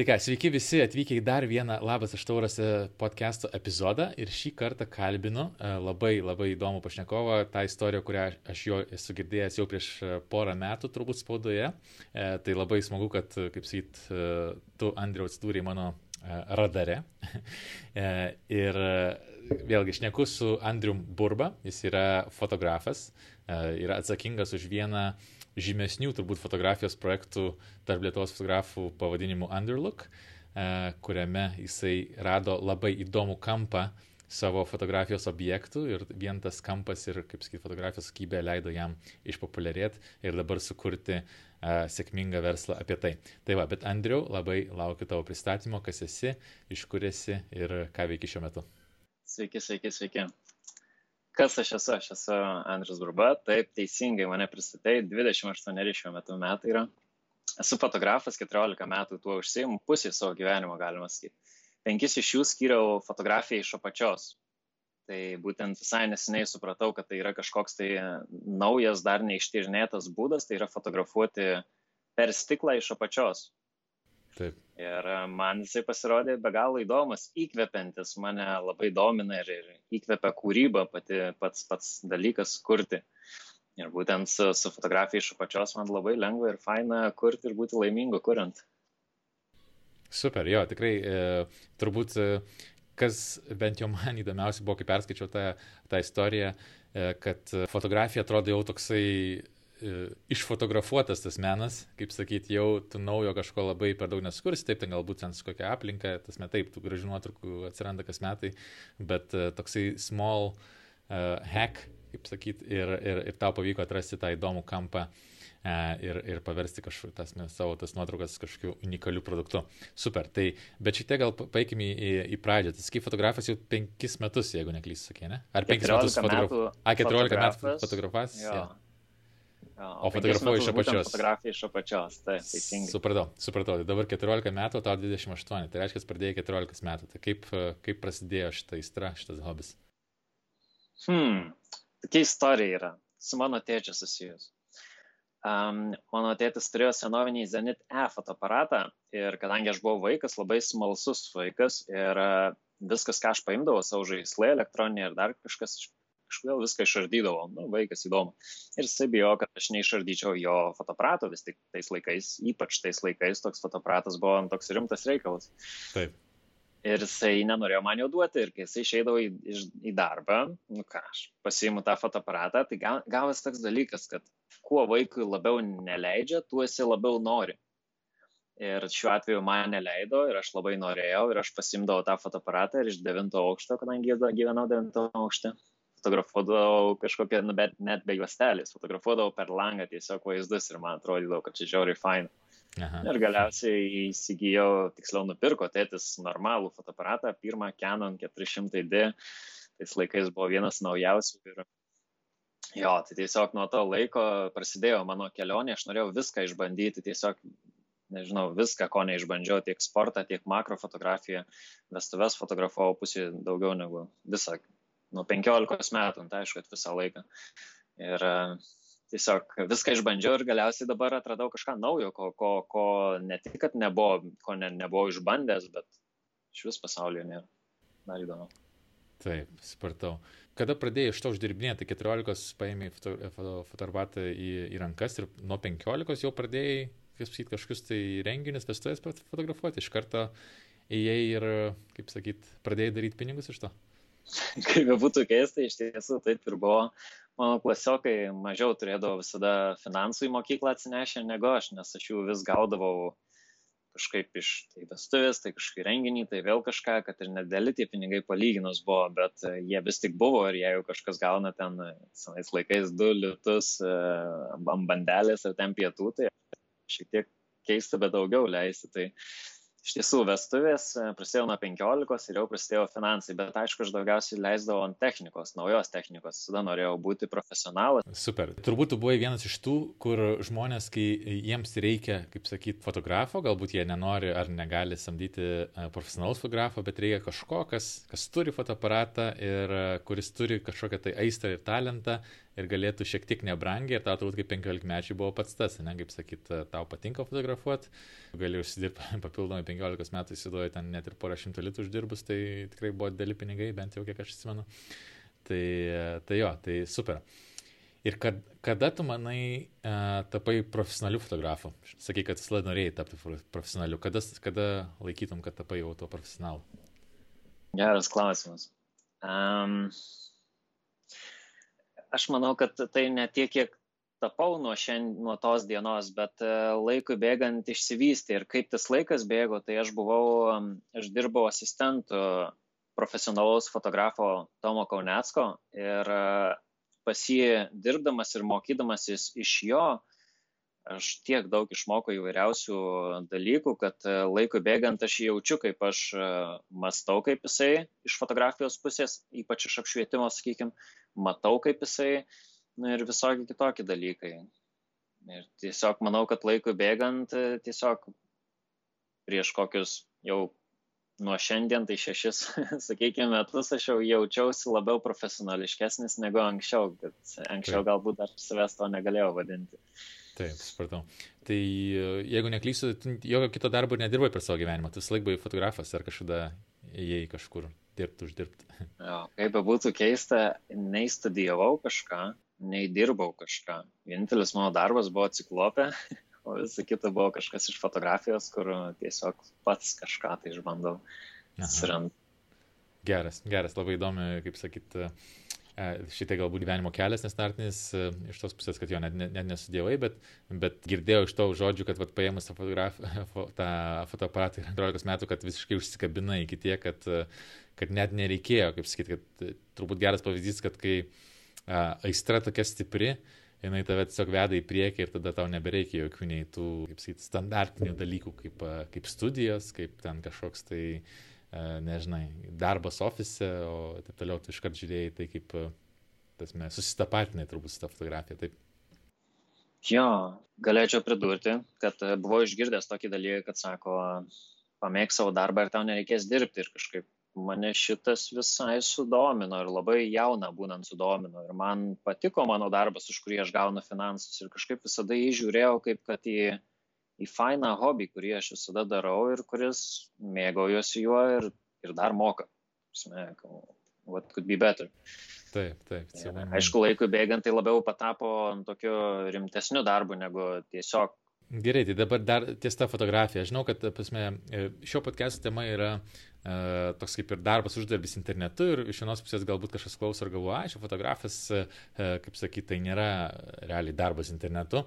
Tai ką, sveiki visi atvykę į dar vieną Labas aš taurasi podcast'o epizodą ir šį kartą kalbinu e, labai labai įdomų pašnekovą, tą istoriją, kurią aš jo esu girdėjęs jau prieš e, porą metų turbūt spaudoje. E, tai labai smagu, kad, kaip sakyt, tu, Andriu, atsidūrė mano radare. ir vėlgi šneku su Andriu Burba, jis yra fotografas, yra atsakingas už vieną žymesnių turbūt fotografijos projektų tarp Lietuvos fotografų pavadinimu Underlook, e, kuriame jisai rado labai įdomų kampą savo fotografijos objektų ir vien tas kampas ir, kaip sakyti, fotografijos kokybė leido jam išpopuliarėti ir dabar sukurti uh, sėkmingą verslą apie tai. Tai va, bet Andriu, labai laukiu tavo pristatymo, kas esi, iš kur esi ir ką veiki šiuo metu. Sveiki, sveiki, sveiki. Kas aš esu? Aš esu Andrius Burba, taip teisingai mane pristatai, 28 šiuo metu metai yra. Esu fotografas, 14 metų tuo užsiimu, pusė savo gyvenimo galima sakyti. Penkis iš jų skyriau fotografijai iš apačios. Tai būtent visai neseniai supratau, kad tai yra kažkoks tai naujas, dar neištyrinėtas būdas, tai yra fotografuoti per stiklą iš apačios. Taip. Ir e, man jisai pasirodė be galo įdomus, įkvepiantis, mane labai domina ir, ir įkvepia kūryba, pati, pats, pats dalykas kurti. Ir būtent su, su fotografija iš apačios man labai lengva ir faina kurti ir būti laimingu kuriant. Super, jo, tikrai e, turbūt e, kas bent jau man įdomiausia buvo, kai perskaičiau tą, tą istoriją, e, kad fotografija atrodo jau toksai išfotografuotas tas menas, kaip sakyti, jau tu naujo kažko labai per daug neskursi, taip, ten galbūt ten su kokia aplinka, tas met taip, tų gražių nuotraukų atsiranda kas metai, bet uh, toksai small uh, hack, kaip sakyti, ir, ir, ir tau pavyko atrasti tą įdomų kampą uh, ir, ir paversti kažkokiu tas savo tas nuotraukas kažkokiu unikaliu produktu. Super, tai, bet šitie gal paėkime į, į pradžią. Tai kaip fotografas jau penkis metus, jeigu neklysiu, sakė, ne? Ar penkis metus fotografas? A, 14 metų fotografas? Jo. Ja. O fotografuoji iš apačios. Fotografija iš apačios, taip, teisingai. Supratau, supratau. Dabar 14 metų, tau 28, tai reiškia, pradėjai 14 metų. Tai kaip, kaip prasidėjo šitą įstrą, šitas hobis? Hmm, tokia istorija yra, su mano tėčiu susijus. Um, mano tėtis turėjo senovinį Zenit E fotoaparatą ir kadangi aš buvau vaikas, labai smalsus vaikas ir uh, viskas, ką aš paimdavau, savo žaislai, elektroninė ir dar kažkas, kažkodėl viską išardydavo, nu, vaikas įdomu. Ir jisai bijo, kad aš neišardyčiau jo fotoaparato, vis tik tais laikais, ypač tais laikais, toks fotoaparatas buvo toks rimtas reikalas. Taip. Ir jisai nenorėjo man jau duoti, ir kai jisai išeidavo į, į darbą, nu ką, aš pasiimu tą fotoaparatą, tai gavas toks dalykas, kad kuo vaikui labiau neleidžia, tuo jisai labiau nori. Ir šiuo atveju man neleido ir aš labai norėjau ir aš pasimdavau tą fotoaparatą ir iš devinto aukšto, kadangi gyvenau devinto aukšte, fotografuodavau kažkokią, nu, bet net be juostelės, fotografuodavau per langą tiesiog vaizdus ir man atrodydavo, kad čia žiauriai faina. Aha. Ir galiausiai įsigijau, tiksliau nupirko tėtis normalų fotoaparatą, pirmą Canon 400D, tais laikais buvo vienas naujausių ir jo, tai tiesiog nuo to laiko prasidėjo mano kelionė, aš norėjau viską išbandyti, tiesiog nežinau, viską, ko neišbandžiau, tiek sportą, tiek makrofotografiją, vestuves fotografavau pusė daugiau negu visą nuo 15 metų, nu, tai aišku, visą laiką. Ir e, tiesiog viską išbandžiau ir galiausiai dabar atradau kažką naujo, ko, ko, ko ne tik, kad nebuvo, ko ne, nebuvau išbandęs, bet iš vis pasaulyje nėra. Dar įdomu. Taip, supratau. Kada pradėjai iš to uždirbinėti, 14 paėmė fotoaparatą į, į rankas ir nuo 15 jau pradėjai, kaip sakyti, kažkokius tai renginius, vestuvės fotografuoti, iš karto įėjai ir, kaip sakyt, pradėjai daryti pinigus iš to? kaip bebūtų keista, iš tiesų taip ir buvo. Mano klasiokai mažiau turėdavo visada finansų į mokyklą atsinešę negu aš, nes aš jų vis gaudavau kažkaip iš tai vestuvės, tai kažkokį renginį, tai vėl kažką, kad ir nedėlį tie pinigai palyginus buvo, bet e, jie vis tik buvo ir jeigu kažkas gauna ten e, senais laikais du litus e, bandelės ar ten pietų, tai šiek tiek keista, bet daugiau leisti. Tai iš tiesų vestuvės e, prasidėjo nuo 15 ir jau prasidėjo finansai, bet aišku, aš daugiausiai leisdavau ant technikos, naujos technikos, tada norėjau būti profesionalas. Super. Turbūt tu buvai vienas iš tų, kur žmonės, kai jiems reikia, kaip sakyti, fotografo, galbūt jie nenori ar negali samdyti e, profesionalaus fotografo, bet reikia kažko, kas, kas turi fotoaparatą ir e, kuris turi kažkokią tai aistrą ir talentą ir galėtų šiek tiek nebrangiai, ir tau turbūt kaip 15 mečiai buvo pats tas, ne, kaip sakyt, tau patinka fotografuoti, gali užsidirbti papildomai 15 metų įsiduoju ten net ir porą šimtų litų uždirbus, tai tikrai buvo dideli pinigai, bent jau kiek aš atsimenu. Tai, tai jo, tai super. Ir kad, kada tu manai uh, tapai profesionaliu fotografu? Sakai, kad visada norėjai tapti profesionaliu. Kada, kada laikytum, kad tapai jau to profesionalu? Geras klausimas. Um, aš manau, kad tai ne tiek, kiek tapau nuo, šiandien, nuo tos dienos, bet laikui bėgant išsivystė. Ir kaip tas laikas bėgo, tai aš buvau, aš dirbau asistentu profesionalaus fotografo Tomo Kaunecko ir pas jį dirbdamas ir mokydamasis iš jo, aš tiek daug išmokau įvairiausių dalykų, kad e, laikui bėgant aš jaučiu, kaip aš e, mastau, kaip jisai iš fotografijos pusės, ypač iš apšvietimo, sakykime, matau, kaip jisai na, ir visokie kitokie dalykai. Ir tiesiog manau, kad laikui bėgant, e, tiesiog prieš kokius jau nuo šiandien, tai šešis, sakykime, metus aš jau jaučiausi labiau profesionališkesnis negu anksčiau, bet anksčiau galbūt aš savęs to negalėjau vadinti. Taip, supratau. Tai e, jeigu neklysiu, jokio kito darbo nedirbai per savo gyvenimą, tu vis laik buvai fotografas ar kažkada ėjai kažkur dirbti, uždirbti. Jo, kaip būtų keista, nei studijavau kažką, nei dirbau kažką. Vienintelis mano darbas buvo ciklopė, o visa kita buvo kažkas iš fotografijos, kur tiesiog pats kažką tai išbandau. Geras, geras, labai įdomi, kaip sakyt, šitai galbūt gyvenimo kelias nestartinis iš tos pusės, kad jo net, net nesudėvai, bet, bet girdėjau iš to žodžių, kad vat, paėmus tą, tą fotoaparatą 14 metų, kad visiškai užsikabina iki tiek, kad, kad net nereikėjo, kaip sakyti, kad turbūt geras pavyzdys, kad kai aistra tokia stipri, jinai tave tiesiog veda į priekį ir tada tau nebereikia jokių nei tų, kaip sakyti, standartinių dalykų, kaip, kaip studijos, kaip ten kažkoks tai uh, E, nežinai, darbas ofise, o taip toliau, tu iškart žiūrėjai tai kaip, e, tasme, susitapatinai turbūt su ta fotografija, taip. Jo, galėčiau pridurti, kad e, buvau išgirdęs tokį dalyką, kad sako, pamėg savo darbą ir tau nereikės dirbti ir kažkaip mane šitas visai sudomino ir labai jauna būnant sudomino ir man patiko mano darbas, už kurį aš gaunu finansus ir kažkaip visada jį žiūrėjau kaip kad į į fainą hobį, kurį aš visada darau ir kuris mėgaujuosi juo ir, ir dar moka. What could be better? Taip, taip. Ja, aišku, laikui bėgant tai labiau patapo tokiu rimtesniu darbu negu tiesiog. Gerai, tai dabar dar ties tą fotografiją. Žinau, kad pasme, šio podcast tema yra uh, toks kaip ir darbas uždarbis internetu ir iš vienos pusės galbūt kažkas klauso ir galvoja, aš fotografas, uh, kaip sakyti, tai nėra realiai darbas internetu.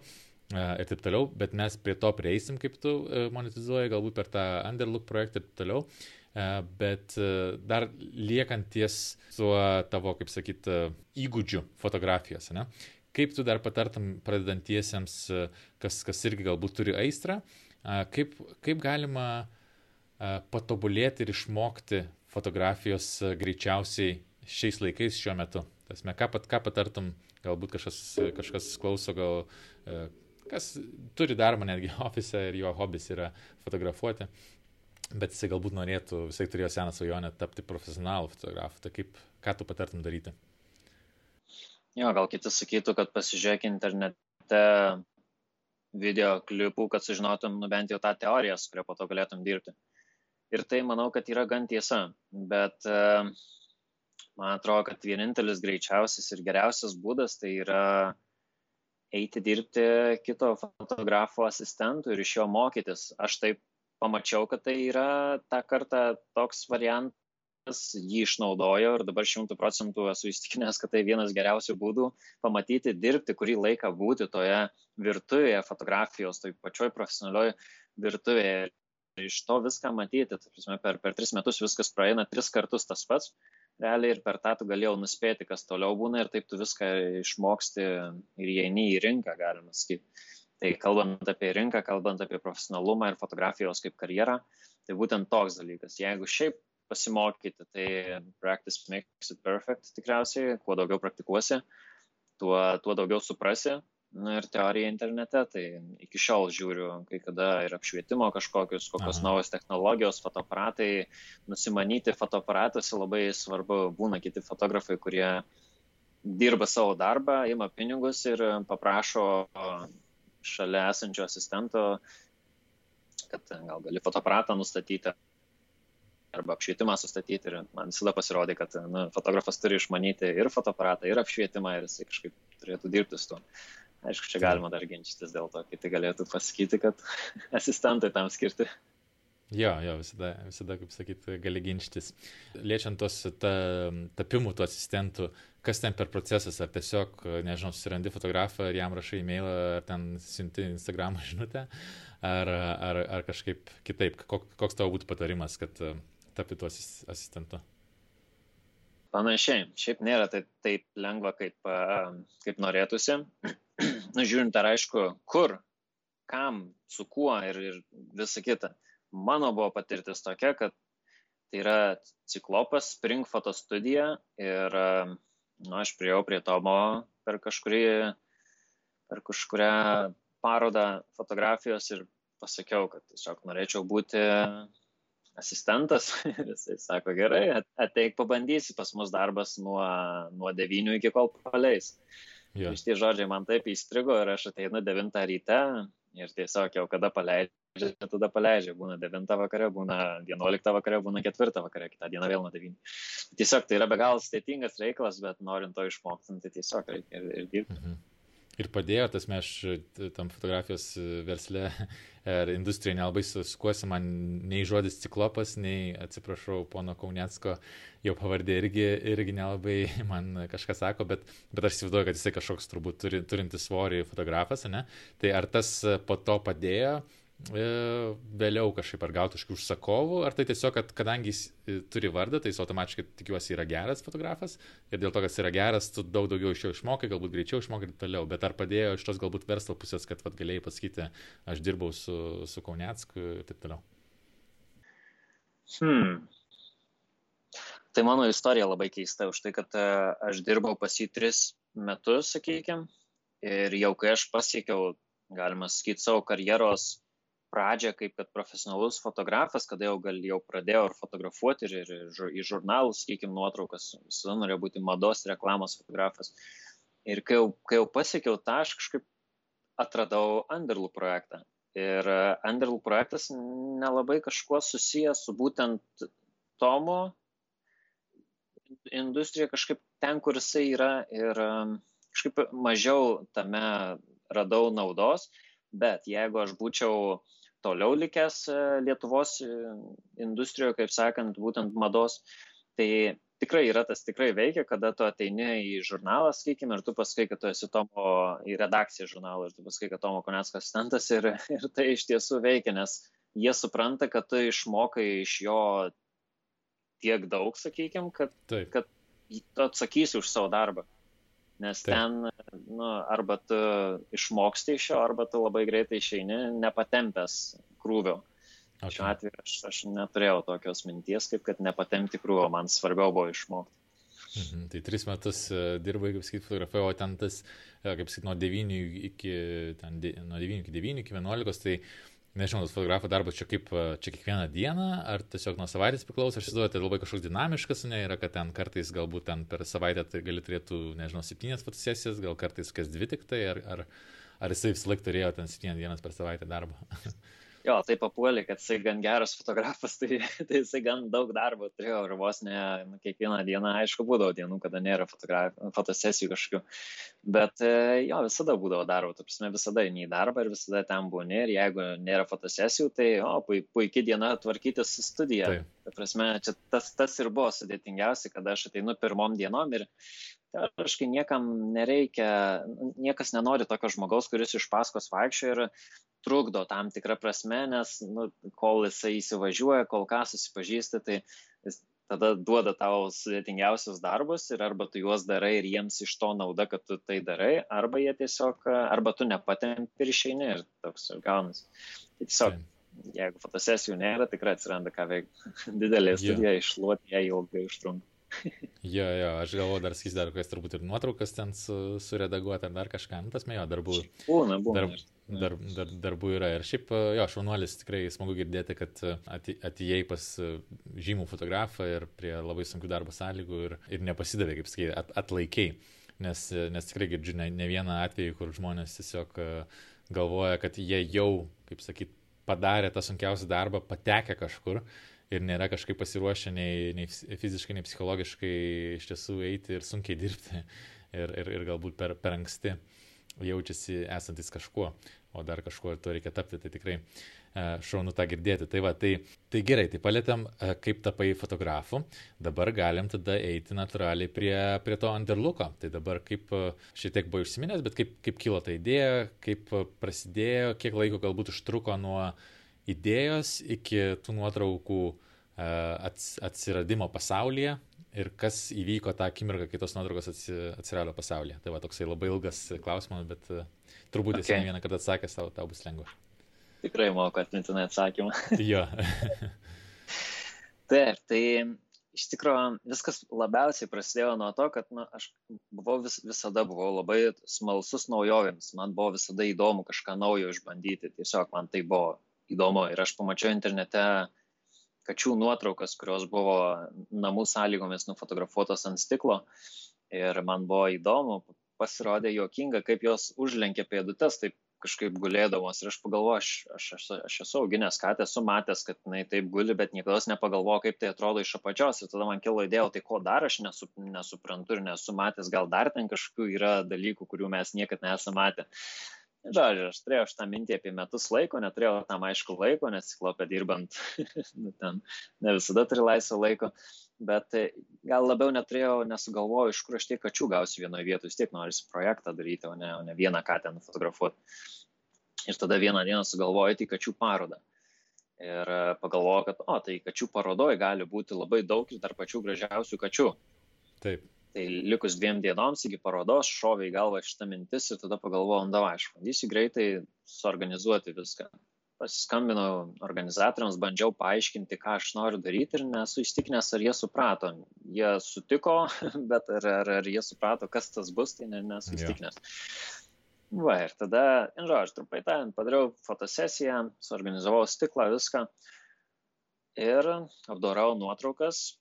Ir taip toliau, bet mes prie to prieisim, kaip tu monetizuoji, galbūt per tą Underlook projektą ir taip toliau. Bet dar liekant ties tuo tavo, kaip sakyt, įgūdžių fotografijos, ne? kaip tu dar patartum pradedantiesiems, kas, kas irgi galbūt turi aistrą, kaip, kaip galima patobulėti ir išmokti fotografijos greičiausiai šiais laikais šiuo metu. Tasme, ką, pat, ką patartum, galbūt kažkas, kažkas klauso, gal kas turi darbą netgi ofise ir jo hobis yra fotografuoti, bet jisai galbūt norėtų, jisai turėjo seną svajonę tapti profesionalų fotografu. Tai kaip, ką tu patartum daryti? Jo, gal kiti sakytų, kad pasižiūrėk internete video klipų, kad sužinotum nu, bent jau tą teoriją, su kuria po to galėtum dirbti. Ir tai manau, kad yra gan tiesa, bet uh, man atrodo, kad vienintelis greičiausias ir geriausias būdas tai yra eiti dirbti kito fotografo asistentų ir iš jo mokytis. Aš taip pamačiau, kad tai yra tą kartą toks variantas, jį išnaudojo ir dabar šimtų procentų esu įstikinęs, kad tai vienas geriausių būdų pamatyti, dirbti, kurį laiką būti toje virtuvėje fotografijos, toj pačioj profesionalioj virtuvėje. Iš to viską matyti, prasme, per, per tris metus viskas praeina tris kartus tas pats realiai ir per tą tu galėjau nuspėti, kas toliau būna ir taip tu viską išmoksti ir įeini į rinką, galima sakyti. Tai kalbant apie rinką, kalbant apie profesionalumą ir fotografijos kaip karjerą, tai būtent toks dalykas. Jeigu šiaip pasimokyti, tai practice makes it perfect tikriausiai, kuo daugiau praktikuosi, tuo, tuo daugiau suprasi, Na ir teorija internete, tai iki šiol žiūriu, kai kada ir apšvietimo kažkokius, kokios Aha. naujos technologijos, fotoaparatai, nusimanyti fotoaparatuose labai svarbu, būna kiti fotografai, kurie dirba savo darbą, ima pinigus ir paprašo šalia esančio asistento, kad gal gali fotoaparatą nustatyti arba apšvietimą sustatyti ir man visada pasirodė, kad nu, fotografas turi išmanyti ir fotoaparatą, ir apšvietimą ir jisai kažkaip turėtų dirbti su tuo. Aišku, čia galima dar ginčytis dėl to, kiti galėtų pasakyti, kad asistentai tam skirti. Jo, jo, visada, visada kaip sakyti, gali ginčytis. Liečiant tos ta, tapimų tų asistentų, kas ten per procesas, ar tiesiog, nežinau, susirandi fotografą ir jam rašai e-mailą, ar ten siunti Instagram žinutę, ar, ar, ar kažkaip kitaip. Koks tavo būtų patarimas, kad tapti tuo asistentu? Panašiai, šiaip nėra taip, taip lengva, kaip, kaip norėtųsi. Na, žiūrint, ar aišku, kur, kam, su kuo ir, ir visa kita. Mano buvo patirtis tokia, kad tai yra ciklopas Spring Photo studija ir, na, aš priejau prie Tomo per kažkurį, per kažkurią parodą fotografijos ir pasakiau, kad tiesiog norėčiau būti asistentas ir jisai sako, gerai, ateik pabandysi, pas mus darbas nuo, nuo 9 iki kol paleis. Yeah. Iš tie žodžiai man taip įstrigo ir aš ateinu 9 ryte ir tiesiog jau kada paleidžia, tada paleidžia. Būna 9 vakare, būna 11 vakare, būna 4 vakare, kitą dieną vėl nuo 9. Tiesiog tai yra be galo sudėtingas reikalas, bet norint to išmokti, tai tiesiog reikia ir, ir dirbti. Mhm. Ir padėjo, tas mes tam fotografijos versle ir industrijoje nelabai sukuosi, man nei žodis ciklopas, nei, atsiprašau, pono Kaunetsko, jo pavardė irgi, irgi nelabai man kažką sako, bet, bet aš įsivaizduoju, kad jisai kažkoks turbūt turi, turintis svorį fotografas, ne? Tai ar tas po to padėjo? E, vėliau kažkaip ar gauti iš užsakovų, ar tai tiesiog, kad kadangi jis e, turi vardą, tai jis automatiškai tikiuosi yra geras fotografas ir dėl to, kad jis yra geras, tu daug daugiau iš jo išmokai, galbūt greičiau išmokai ir toliau, bet ar padėjo iš tos galbūt verslo pusės, kad vat, galėjai pasakyti, aš dirbau su, su Kaunecku ir taip toliau. Hmm. Tai mano istorija labai keista už tai, kad e, aš dirbau pas jį tris metus, sakykime, ir jau kai aš pasiekiau, galima sakyti, savo karjeros pradžią kaip kad profesionalus fotografas, kada jau gal jau pradėjau ir fotografuoti ir, ir, ir į žurnalus, sakykime, nuotraukas, visada norėjau būti mados reklamos fotografas. Ir kai jau, kai jau pasiekiau tą, aš kažkaip atradau Underlų projektą. Ir Underlų projektas nelabai kažkuo susijęs su būtent Tomo industrija, kažkaip ten, kur jisai yra ir kažkaip mažiau tame radau naudos, bet jeigu aš būčiau toliau likęs e, Lietuvos e, industrijoje, kaip sakant, būtent mados, tai tikrai yra tas tikrai veikia, kada tu ateini į žurnalą, sakykime, ir tu pasakai, kad tu esi Tomo į redakciją žurnalo ir tu pasakai, kad Tomo Koneckas asistentas ir, ir tai iš tiesų veikia, nes jie supranta, kad tu išmokai iš jo tiek daug, sakykime, kad, Taip. kad atsakysi už savo darbą. Nes Taip. ten, nu, arba tu išmoksti iš jo, arba tu labai greitai išeini, nepatempęs krūvio. Okay. Šiuo atveju aš, aš neturėjau tokios minties, kaip kad nepatempti krūvio, man svarbiau buvo išmokti. Mhm, tai tris metus e, dirbai, kaip sakyti, fotografavai, o ten tas, e, kaip sakyti, nuo 9 iki, ten, nuo 9 iki 9 iki 11, tai nežinau, tas fotografo darbas čia kaip, čia kiekvieną dieną, ar tiesiog nuo savaitės priklauso, aš įsivaizduoju, tai labai kažkoks dinamiškas, ne, yra, kad ten kartais galbūt ten per savaitę tai gali turėtų, nežinau, septynės fotosesijas, gal kartais kas dvi tik tai, ar, ar, ar jisai vis laik turėjo ten septynės dienas per savaitę darbą. jo, tai papuolė, kad jisai gan geras fotografas, tai, tai jisai gan daug darbo turėjo ir vos ne nu, kiekvieną dieną, aišku, būdavo dienų, kada nėra fotosesijų kažkokių. Bet e, jo, visada būdavo darbo, tu prasme, visada eini į darbą ir visada ten būni ir jeigu nėra fotosesijų, tai o, puikiai diena tvarkytis studiją. Tai prasme, čia tas, tas ir buvo sudėtingiausia, kada aš ateinu pirmom dienom ir teoriškai niekam nereikia, niekas nenori tokio žmogaus, kuris iš paskos vaikščia ir trukdo tam tikrą prasme, nes nu, kol jisai įsivažiuoja, kol ką susipažįsta, tai jis tada duoda tau sudėtingiausius darbus ir arba tu juos darai ir jiems iš to nauda, kad tu tai darai, arba jie tiesiog, arba tu nepatempi ir išeini ir toks ir gaunasi. Tai tiesiog, jeigu fotosesijų nėra, tikrai atsiranda ką veikti. Didelė studija, yeah. išluoti ją ilgai užtrunka. jo, jo, aš galvoju, dar skis dar kokias turbūt ir nuotraukas ten su, suredaguoti ar dar kažką, nu, tas mėjo darbų. Būna, būna. Dar, dar, dar, darbų yra. Ir šiaip, jo, šaunuolis tikrai smagu girdėti, kad atėjai pas žymų fotografą ir prie labai sunkių darbo sąlygų ir, ir nepasidavė, kaip sakai, at, atlaikiai. nes, nes tikrai girdžiu ne, ne vieną atvejį, kur žmonės tiesiog e, galvoja, kad jie jau, kaip sakyt, padarė tą sunkiausią darbą, patekę kažkur ir nėra kažkaip pasiruošę nei, nei fiziškai, nei psichologiškai iš tiesų eiti ir sunkiai dirbti ir, ir, ir galbūt per, per anksti jaučiasi esantis kažkuo, o dar kažkuo ir to reikia tapti, tai tikrai e, šaunu tą girdėti. Tai va, tai, tai gerai, tai palėtėm, e, kaip tapai fotografu, dabar galim tada eiti natūraliai prie, prie to underlooko. Tai dabar kaip e, šiek tiek buvo užsiminęs, bet kaip, kaip kilo ta idėja, kaip prasidėjo, kiek laiko galbūt užtruko nuo idėjos iki tų nuotraukų atsiradimo pasaulyje ir kas įvyko tą akimirką, kai tos nuotraukos atsirado pasaulyje. Tai va toksai labai ilgas klausimas, bet uh, turbūt okay. esi vieną kartą atsakęs, tau, tau bus lengva. Tikrai moku atmintinai atsakymą. jo. Taip, tai iš tikrųjų viskas labiausiai prasidėjo nuo to, kad na, aš buvau vis, visada buvau labai smalsus naujovėms, man buvo visada įdomu kažką naujo išbandyti, tiesiog man tai buvo įdomu ir aš pamačiau internete uh, kačių nuotraukas, kurios buvo namų sąlygomis nufotografuotos ant stiklo. Ir man buvo įdomu, pasirodė juokinga, kaip jos užlenkė pėdutes, taip kažkaip gulėdamos. Ir aš pagalvoju, aš, aš, aš, aš esu auginęs katę, esu matęs, kad jinai taip guli, bet niekada nepagalvoju, kaip tai atrodo iš apačios. Ir tada man kilo idėja, tai ko dar aš nesu, nesuprantu ir nesu matęs, gal dar ten kažkokių yra dalykų, kurių mes niekada nesame matę. Žodžiu, aš turėjau šitą mintį apie metus laiko, neturėjau tam aišku laiko, nes ciklopė dirbant, nu, ten ne visada turi laisvo laiko, bet e, gal labiau neturėjau, nesugalvojau, iš kur aš tiek kačių gausiu vienoje vietoje, vis tiek norisi projektą daryti, o ne, o ne vieną katę nufotografuoti. Ir tada vieną dieną sugalvojau į kačių parodą. Ir e, pagalvojau, kad, o, tai kačių parodoje gali būti labai daug ir dar pačių gražiausių kačių. Taip. Tai likus dviem dienoms iki parodos šovė į galvą šitą mintis ir tada pagalvojau, davai, aš bandysiu greitai suorganizuoti viską. Pasiskambinau organizatoriams, bandžiau paaiškinti, ką aš noriu daryti ir nesu įstikinęs, ar jie suprato. Jie sutiko, bet ar, ar, ar jie suprato, kas tas bus, tai nesu įstikinęs. Ja. Va, ir tada, in žodžiu, trumpai tariant, padariau fotosesiją, suorganizavau stiklą, viską ir apdorau nuotraukas,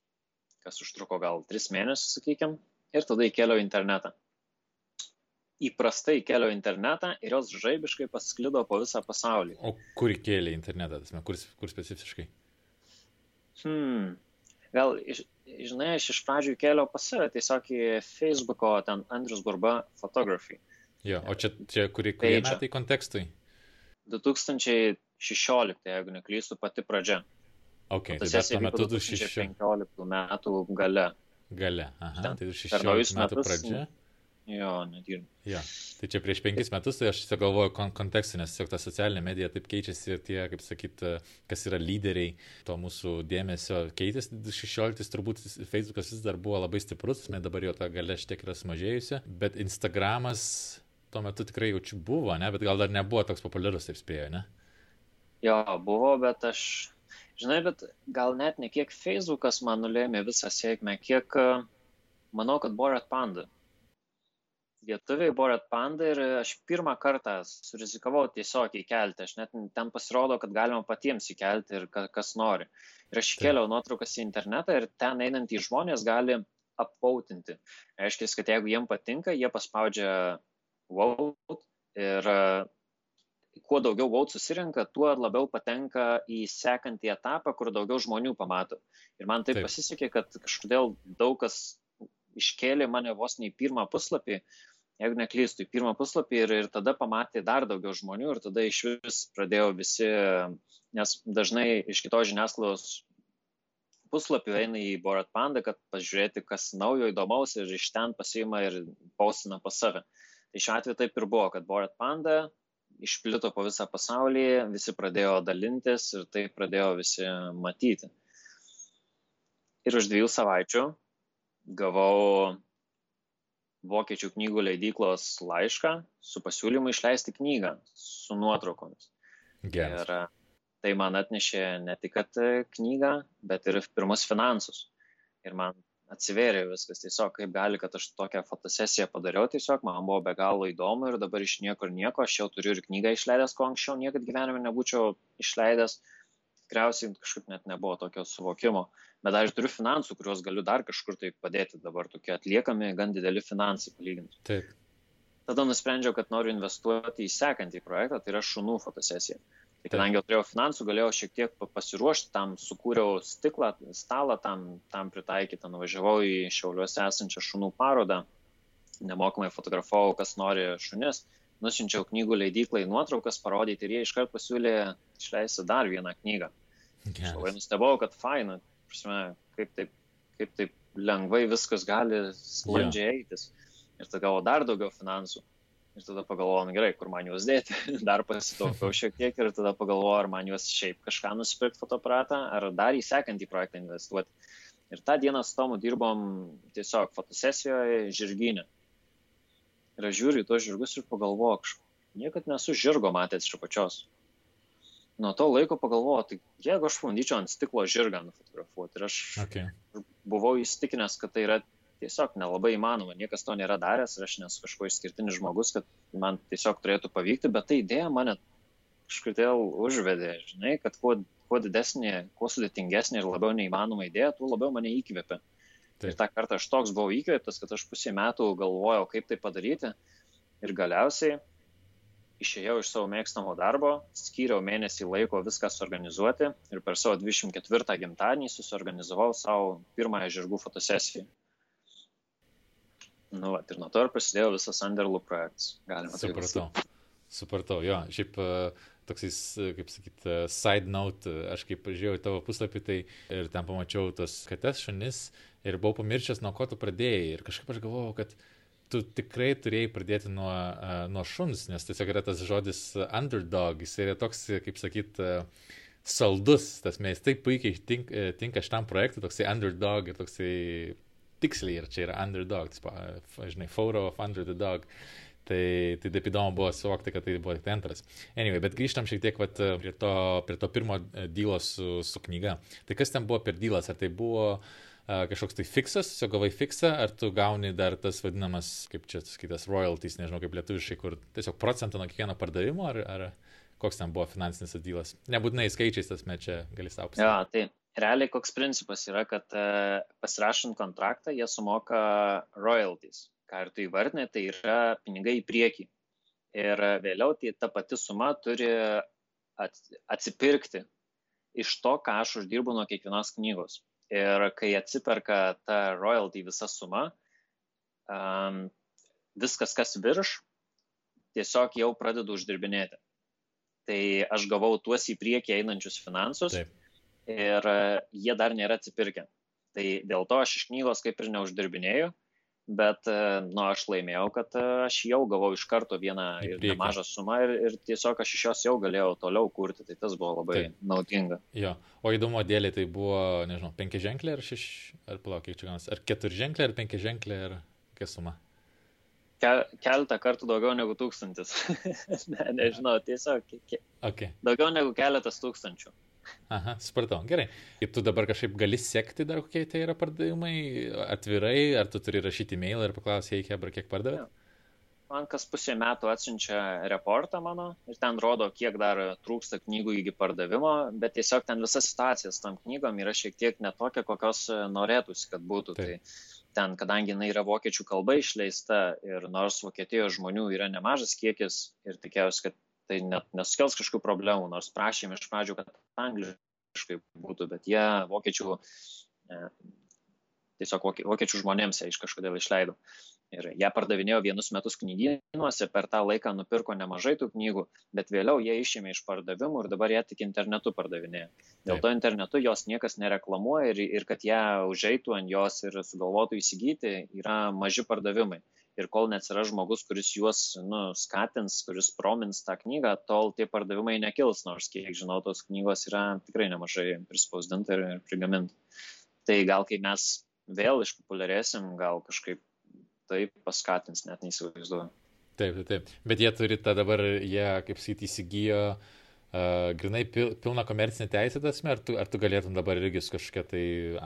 kas užtruko gal tris mėnesius, sakykime, ir tada įkėliau internetą. Įprastai įkėliau internetą ir jos žaibiškai pasklido po visą pasaulį. O kur įkėlė internetą, tasme, kur, kur specifiškai? Hmm. Gal, žinai, aš iš pradžių kėliau pas save tiesiog į Facebook'o ten Andrius Burba Photography. Jo, o čia, čia kurie, kurie metai kontekstui? 2016, jeigu neklystu, pati pradžia. Okay, tai dar tuo metu 2015 metų gale. Gale, aha, tai 2016 metų pradžia. Jo, nedirbu. Jo. Tai čia prieš penkis metus, tai aš tiesiog galvoju kon kontekstą, nes tiesiog ta socialinė medija taip keičiasi ir tie, kaip sakyt, kas yra lyderiai to mūsų dėmesio keitėsi. 16 turbūt Facebookas vis dar buvo labai stiprus, mes dabar jo ta gale šiek tiek yra sumažėjusi, bet Instagramas tuo metu tikrai jaučiu buvo, ne, bet gal dar nebuvo toks populiarus, taip spėjo, ne? Jo, buvo, bet aš Žinai, bet gal net ne kiek Facebookas man nulėmė visą sėkmę, kiek manau, kad Borat Panda. Lietuviai Borat Panda ir aš pirmą kartą surizikavau tiesiog įkelti. Aš net ten pasirodo, kad galima patiems įkelti ir kas nori. Ir aš įkėliau nuotraukas į internetą ir ten einantys žmonės gali apvautinti. Reiškia, kad jeigu jiem patinka, jie paspaudžia vote ir kuo daugiau vote susirenka, tuo labiau patenka į sekantį etapą, kur daugiau žmonių pamato. Ir man taip, taip. pasisekė, kad kažkodėl daug kas iškėlė mane vos ne į pirmą puslapį, jeigu neklystu, į pirmą puslapį ir, ir tada pamatė dar daugiau žmonių ir tada iš vis pradėjo visi, nes dažnai iš kitos žiniasklaidos puslapių eina į Borat Panda, kad pažiūrėti, kas naujo įdomaus ir iš ten pasiima ir pausina pas save. Tai šiuo atveju taip ir buvo, kad Borat Panda išplito po visą pasaulį, visi pradėjo dalintis ir tai pradėjo visi matyti. Ir už dviejų savaičių gavau vokiečių knygų leidyklos laišką su pasiūlymu išleisti knygą su nuotraukomis. Geras. Ir tai man atnešė ne tik knygą, bet ir pirmus finansus. Ir man atsivėrė viskas tiesiog, kaip gali, kad aš tokią fotosesiją padariau, tiesiog man buvo be galo įdomu ir dabar iš niekur nieko, aš jau turiu ir knygą išleidęs, ko anksčiau niekad gyvenime nebūčiau išleidęs, tikriausiai kažkaip net nebuvo tokio suvokimo, bet aš turiu finansų, kuriuos galiu dar kažkur tai padėti dabar, tokie atliekami gan dideli finansai palyginti. Taip. Tada nusprendžiau, kad noriu investuoti į sekantį projektą, tai yra šunų fotosesija. Tai kadangi jau turėjau finansų, galėjau šiek tiek pasiruošti tam, sukūriau stiklą, stalą tam, tam pritaikytą, nuvažiavau į Šiauliuose esančią šunų parodą, nemokamai fotografavau, kas nori šunis, nusinčiau knygų leidyklai nuotraukas parodyti ir jie iškart pasiūlė išleisti dar vieną knygą. Aš labai nustebau, kad faina, prasme, kaip taip, kaip taip lengvai viskas gali sklandžiai yeah. eitis. Ir tada gavau dar daugiau finansų. Ir tada pagalvojau, nu gerai, kur man juos dėti. dar pasitaupiau šiek tiek ir tada pagalvojau, ar man juos šiaip kažką nusipirkti fotoaparatą, ar dar į sekantį projektą investuoti. Ir tą dieną su Tomu dirbom tiesiog fotosesijoje žirginė. Ir aš žiūriu į tos žirgus ir pagalvoju, niekad nesu žirgo matęs iš apačios. Nuo to laiko pagalvoju, tai jeigu aš bandyčiau ant stiklo žirgą nufotografuoti ir aš okay. buvau įstikinęs, kad tai yra tiesiog nelabai įmanoma, niekas to nėra daręs ir aš nesu kažkuo išskirtinis žmogus, kad man tiesiog turėtų pavykti, bet ta idėja mane kažkodėl užvedė, žinai, kad kuo, kuo didesnė, kuo sudėtingesnė ir labiau neįmanoma idėja, tuo labiau mane įkvėpė. Taip. Ir tą kartą aš toks buvau įkvėptas, kad aš pusė metų galvojau, kaip tai padaryti. Ir galiausiai išėjau iš savo mėgstamo darbo, skyriau mėnesį laiko viską suorganizuoti ir per savo 24 gimtadienį susiorganizavau savo pirmąją žirgų fotosesiją. Nu, va, ir nuo to ir prasidėjo visas Underlų projektas. Galima Supratau. Supratau, jo. Šiaip uh, toksai, kaip sakyt, side note, aš kaip žiūrėjau į tavo puslapį, tai ir ten pamačiau tos kates šunis ir buvau pamiršęs, nuo ko tu pradėjai. Ir kažkaip aš galvojau, kad tu tikrai turėjai pradėti nuo, uh, nuo šuns, nes tiesiog yra tas žodis underdog, jis yra toks, kaip sakyt, uh, saldus, tas mes taip puikiai tink, tinka šitam projektui, toksai underdog ir toksai tiksliai, ir čia yra underdog, žinai, photo of under the dog. Tai, tai taip įdomu buvo suvokti, kad tai buvo tik antras. Anyway, bet grįžtam šiek tiek vat, prie, to, prie to pirmo dylo su, su knyga. Tai kas ten buvo per dylas? Ar tai buvo uh, kažkoks tai fiksas, tiesiog gavai fiksą, ar tu gauni dar tas vadinamas, kaip čia skaitas, royalties, nežinau kaip lietuviškai, kur tiesiog procentą nuo kiekvieno pardavimo, ar, ar koks ten buvo finansinis dylas? Nebūtinai skaičiais tas mečia gali savo pasakyti. Ja, tai realiai koks principas yra, kad uh, pasirašant kontraktą jie sumoka royalties ką ir tu įvardinai, tai yra pinigai į priekį. Ir vėliau tai ta pati suma turi atsipirkti iš to, ką aš uždirbu nuo kiekvienos knygos. Ir kai atsiperka ta royalty visa suma, um, viskas, kas virš, tiesiog jau pradedu uždirbinėti. Tai aš gavau tuos į priekį einančius finansus Taip. Ir jie dar nėra atsipirkę. Tai dėl to aš iš knygos kaip ir neuždirbinėjau, bet e, nu, aš laimėjau, kad e, aš jau gavau iš karto vieną nemažą sumą ir, ir tiesiog aš iš jos jau galėjau toliau kurti, tai tas buvo labai Taip. naudinga. Jo, o įdomu dėlį tai buvo, nežinau, penki ženklė ar šeš, ar palauk, kiek čia ganas, ar keturi ženklė, ar penki ženklė, ar kokia suma? Kel, keltą kartų daugiau negu tūkstantis. ne, nežinau, tiesiog ke, okay. daugiau negu keletas tūkstančių. Aha, supratau, gerai. Ir tu dabar kažkaip gali sekti dar kokie tai yra pardavimai atvirai, ar tu turi rašyti e-mailą ir paklausyti, hey, Hebra, kiek pardavė? Man kas pusė metų atsiunčia reportą mano ir ten rodo, kiek dar trūksta knygų iki pardavimo, bet tiesiog ten visa situacija tam knygom yra šiek tiek netokia, kokios norėtųsi, kad būtų. Taip. Tai ten, kadangi jinai yra vokiečių kalba išleista ir nors Vokietijos žmonių yra nemažas kiekis ir tikėjausi, kad tai net nesukels kažkokių problemų, nors prašėme iš pradžių, kad angliškai būtų, bet jie vokiečių, e, tiesiog vokiečių žmonėms ją iš kažkodėl išleido. Ir ją pardavinėjo vienus metus knygynuose, per tą laiką nupirko nemažai tų knygų, bet vėliau jie išėmė iš pardavimų ir dabar ją tik internetu pardavinėja. Dėl to internetu jos niekas nereklamuoja ir, ir kad ją užeitų ant jos ir sugalvotų įsigyti, yra maži pardavimai ir kol neatsiras žmogus, kuris juos nu, skatins, kuris promins tą knygą, tol tie pardavimai nekils, nors kiek žinau, tos knygos yra tikrai nemažai prispausdinta ir, ir prigaminta. Tai gal kai mes vėl išpopuliarėsim, gal kažkaip tai paskatins, net neįsivaizduoju. Taip, taip. Bet jie turi tą dabar, jie, kaip sakyti, įsigijo uh, uh, grinai pil, pilna komercinė teisė tas, ar tu, ar tu galėtum dabar irgi su kažkokia tai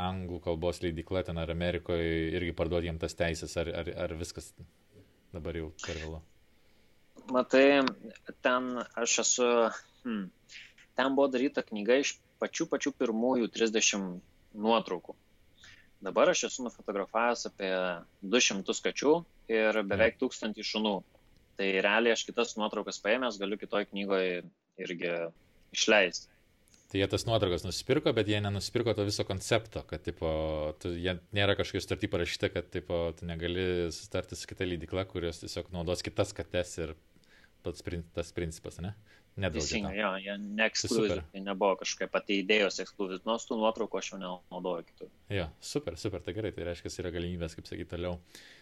anglų kalbos leidikla ten ar Amerikoje irgi parduoti jiem tas teisės, ar, ar, ar viskas dabar jau per vėlu? Matai, ten aš esu, hmm, ten buvo daryta knyga iš pačių pačių pirmųjų 30 nuotraukų. Dabar aš esu nufotografavęs apie 200 kačių ir beveik 1000 šunų. Tai realiai aš kitas nuotraukas paėmęs galiu kitoj knygoje irgi išleisti. Tai jie tas nuotraukas nusipirko, bet jie nenusipirko to viso koncepto, kad, tipo, tu, jie nėra kažkokia sutartį parašyta, kad, tipo, tu negali sutarti su kita lydikla, kurios tiesiog naudos kitas kates ir pats tas principas, ne? Teisingai, jo, jie neekskluziv, tai nebuvo kažkokia pati idėjos ekskluziv, nors tų nuotraukų aš jau nenaudoju kitų. Jo, super, super, tai gerai, tai reiškia, yra galimybės, kaip sakyti, toliau, uh,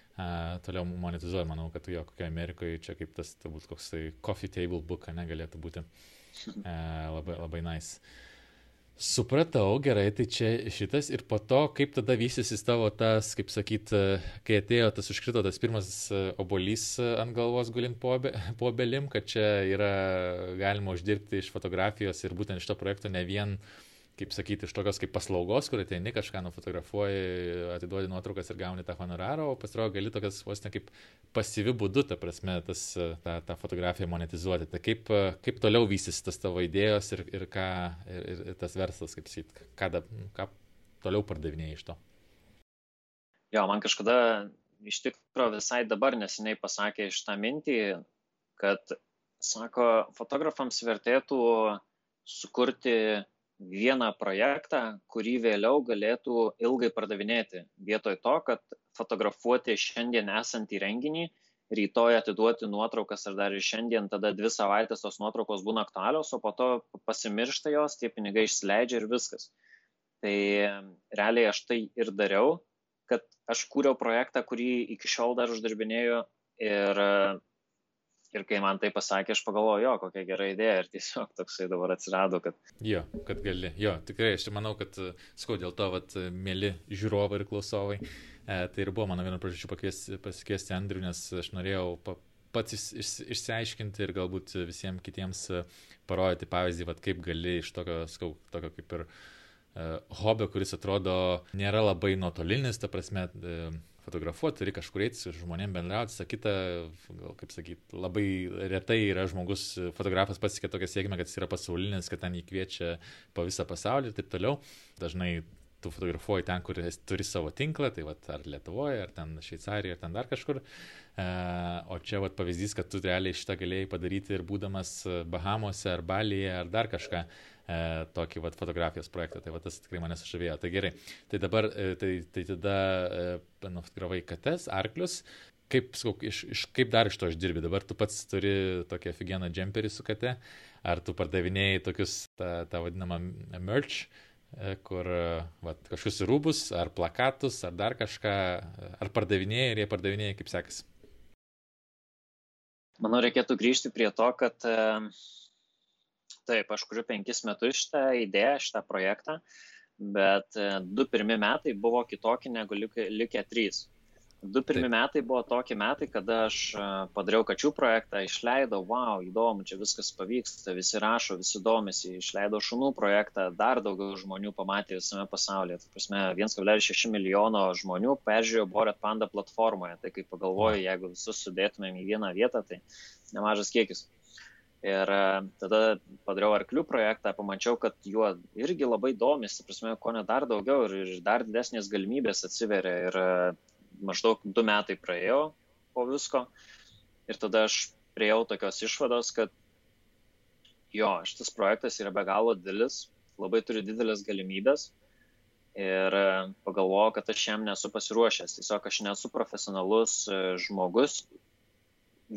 toliau monetizuoja, manau, kad jo kokioje Amerikoje čia kaip tas, turbūt koks tai coffee table book, negalėtų būti uh, labai, labai nice. Supratau, gerai, tai čia šitas ir po to, kaip tada vystysis tavo tas, kaip sakyt, kai atėjo tas užkrito tas pirmas obolys ant galvos gulint po, po obelim, kad čia yra galima uždirbti iš fotografijos ir būtent iš to projekto ne vien uh, kaip sakyti, iš tokios kaip paslaugos, kur ateini kažką nufotografuoji, atiduodi nuotraukas ir gauni tą honorarą, o pasirodo gali tokias vos ne kaip pasyvi būdu, ta prasme, tas, tą, tą fotografiją monetizuoti. Tai kaip, kaip toliau vysis tas tavo idėjos ir, ir, ką, ir, ir tas verslas, kaip sakyt, ką, da, ką toliau pardavinėjai iš to? Jo, man kažkada iš tikrųjų visai dabar neseniai pasakė iš tą mintį, kad, sako, fotografams vertėtų sukurti vieną projektą, kurį vėliau galėtų ilgai pardavinėti, vietoj to, kad fotografuoti šiandien esantį renginį, rytoj atiduoti nuotraukas ar dar ir šiandien, tada dvi savaitės tos nuotraukos būna aktualios, o po to pasimiršta jos, tie pinigai išsileidžia ir viskas. Tai realiai aš tai ir dariau, kad aš kūriau projektą, kurį iki šiol dar uždirbinėjau ir Ir kai man tai pasakė, aš pagalvojau, jo, kokia gera idėja ir tiesiog toksai dabar atsirado, kad... Jo, kad gali. Jo, tikrai, aš manau, kad, skau, dėl to, vat, mėly žiūrovai ir klausovai, e, tai ir buvo mano viena priežasčių pasikviesti Andrių, nes aš norėjau pa, pats iš, iš, išsiaiškinti ir galbūt visiems kitiems parodyti pavyzdį, vat, kaip gali iš tokio, skau, tokio kaip ir uh, hobio, kuris atrodo nėra labai nuotolinis, ta prasme, uh, fotografuoti, turi kažkur eiti su žmonėm bendrauti, sakyti, gal kaip sakyti, labai retai yra žmogus, fotografas pasiekė tokią sėkmę, kad jis yra pasaulinis, kad ten jį kviečia po visą pasaulį ir taip toliau. Dažnai tu fotografuoji ten, kur turi savo tinklą, tai vat, ar Lietuvoje, ar ten Šveicarijoje, ar ten dar kažkur. E, o čia vat, pavyzdys, kad tu realiai šitą galėjai padaryti ir būdamas Bahamose, ar Balyje, ar dar kažką e, tokį vat, fotografijos projektą. Tai vat, tas tikrai mane sužavėjo. Tai gerai. Tai dabar, e, tai, tai tada e, nufotogravai kates, arklius. Kaip, skau, iš, iš, kaip dar iš to išdirbi? Dabar tu pats turi tokią figieną džemperį su kate, ar tu pardavinėjai tokius, tą, tą vadinamą merch, e, kur vat, kažkokius rūbus, ar plakatus, ar dar kažką, ar pardavinėjai ir jie pardavinėjai, kaip sekasi? Manau, reikėtų grįžti prie to, kad Taip, aš kuriu penkis metus šitą idėją, šitą projektą, bet e, du pirmi metai buvo kitokie negu likę trys. Du pirmi Taip. metai buvo tokie metai, kada aš e, padariau kačių projektą, išleidau, wow, įdomu, čia viskas pavyksta, visi rašo, visi domisi, išleidau šunų projektą, dar daugiau žmonių pamatė visame pasaulyje. Tai prasme, 1,6 milijono žmonių peržiūrėjo Boret Panda platformoje. Tai kaip pagalvoju, jeigu visus sudėtumėm į vieną vietą, tai nemažas kiekis. Ir e, tada padariau arklių projektą, pamačiau, kad juo irgi labai domisi, prasme, ko ne dar daugiau ir, ir dar didesnės galimybės atsiveria. Ir e, maždaug du metai praėjo po visko. Ir tada aš priejau tokios išvados, kad jo, šitas projektas yra be galo didelis, labai turi didelės galimybės. Ir e, pagalvojau, kad aš jam nesu pasiruošęs. Tiesiog aš nesu profesionalus žmogus,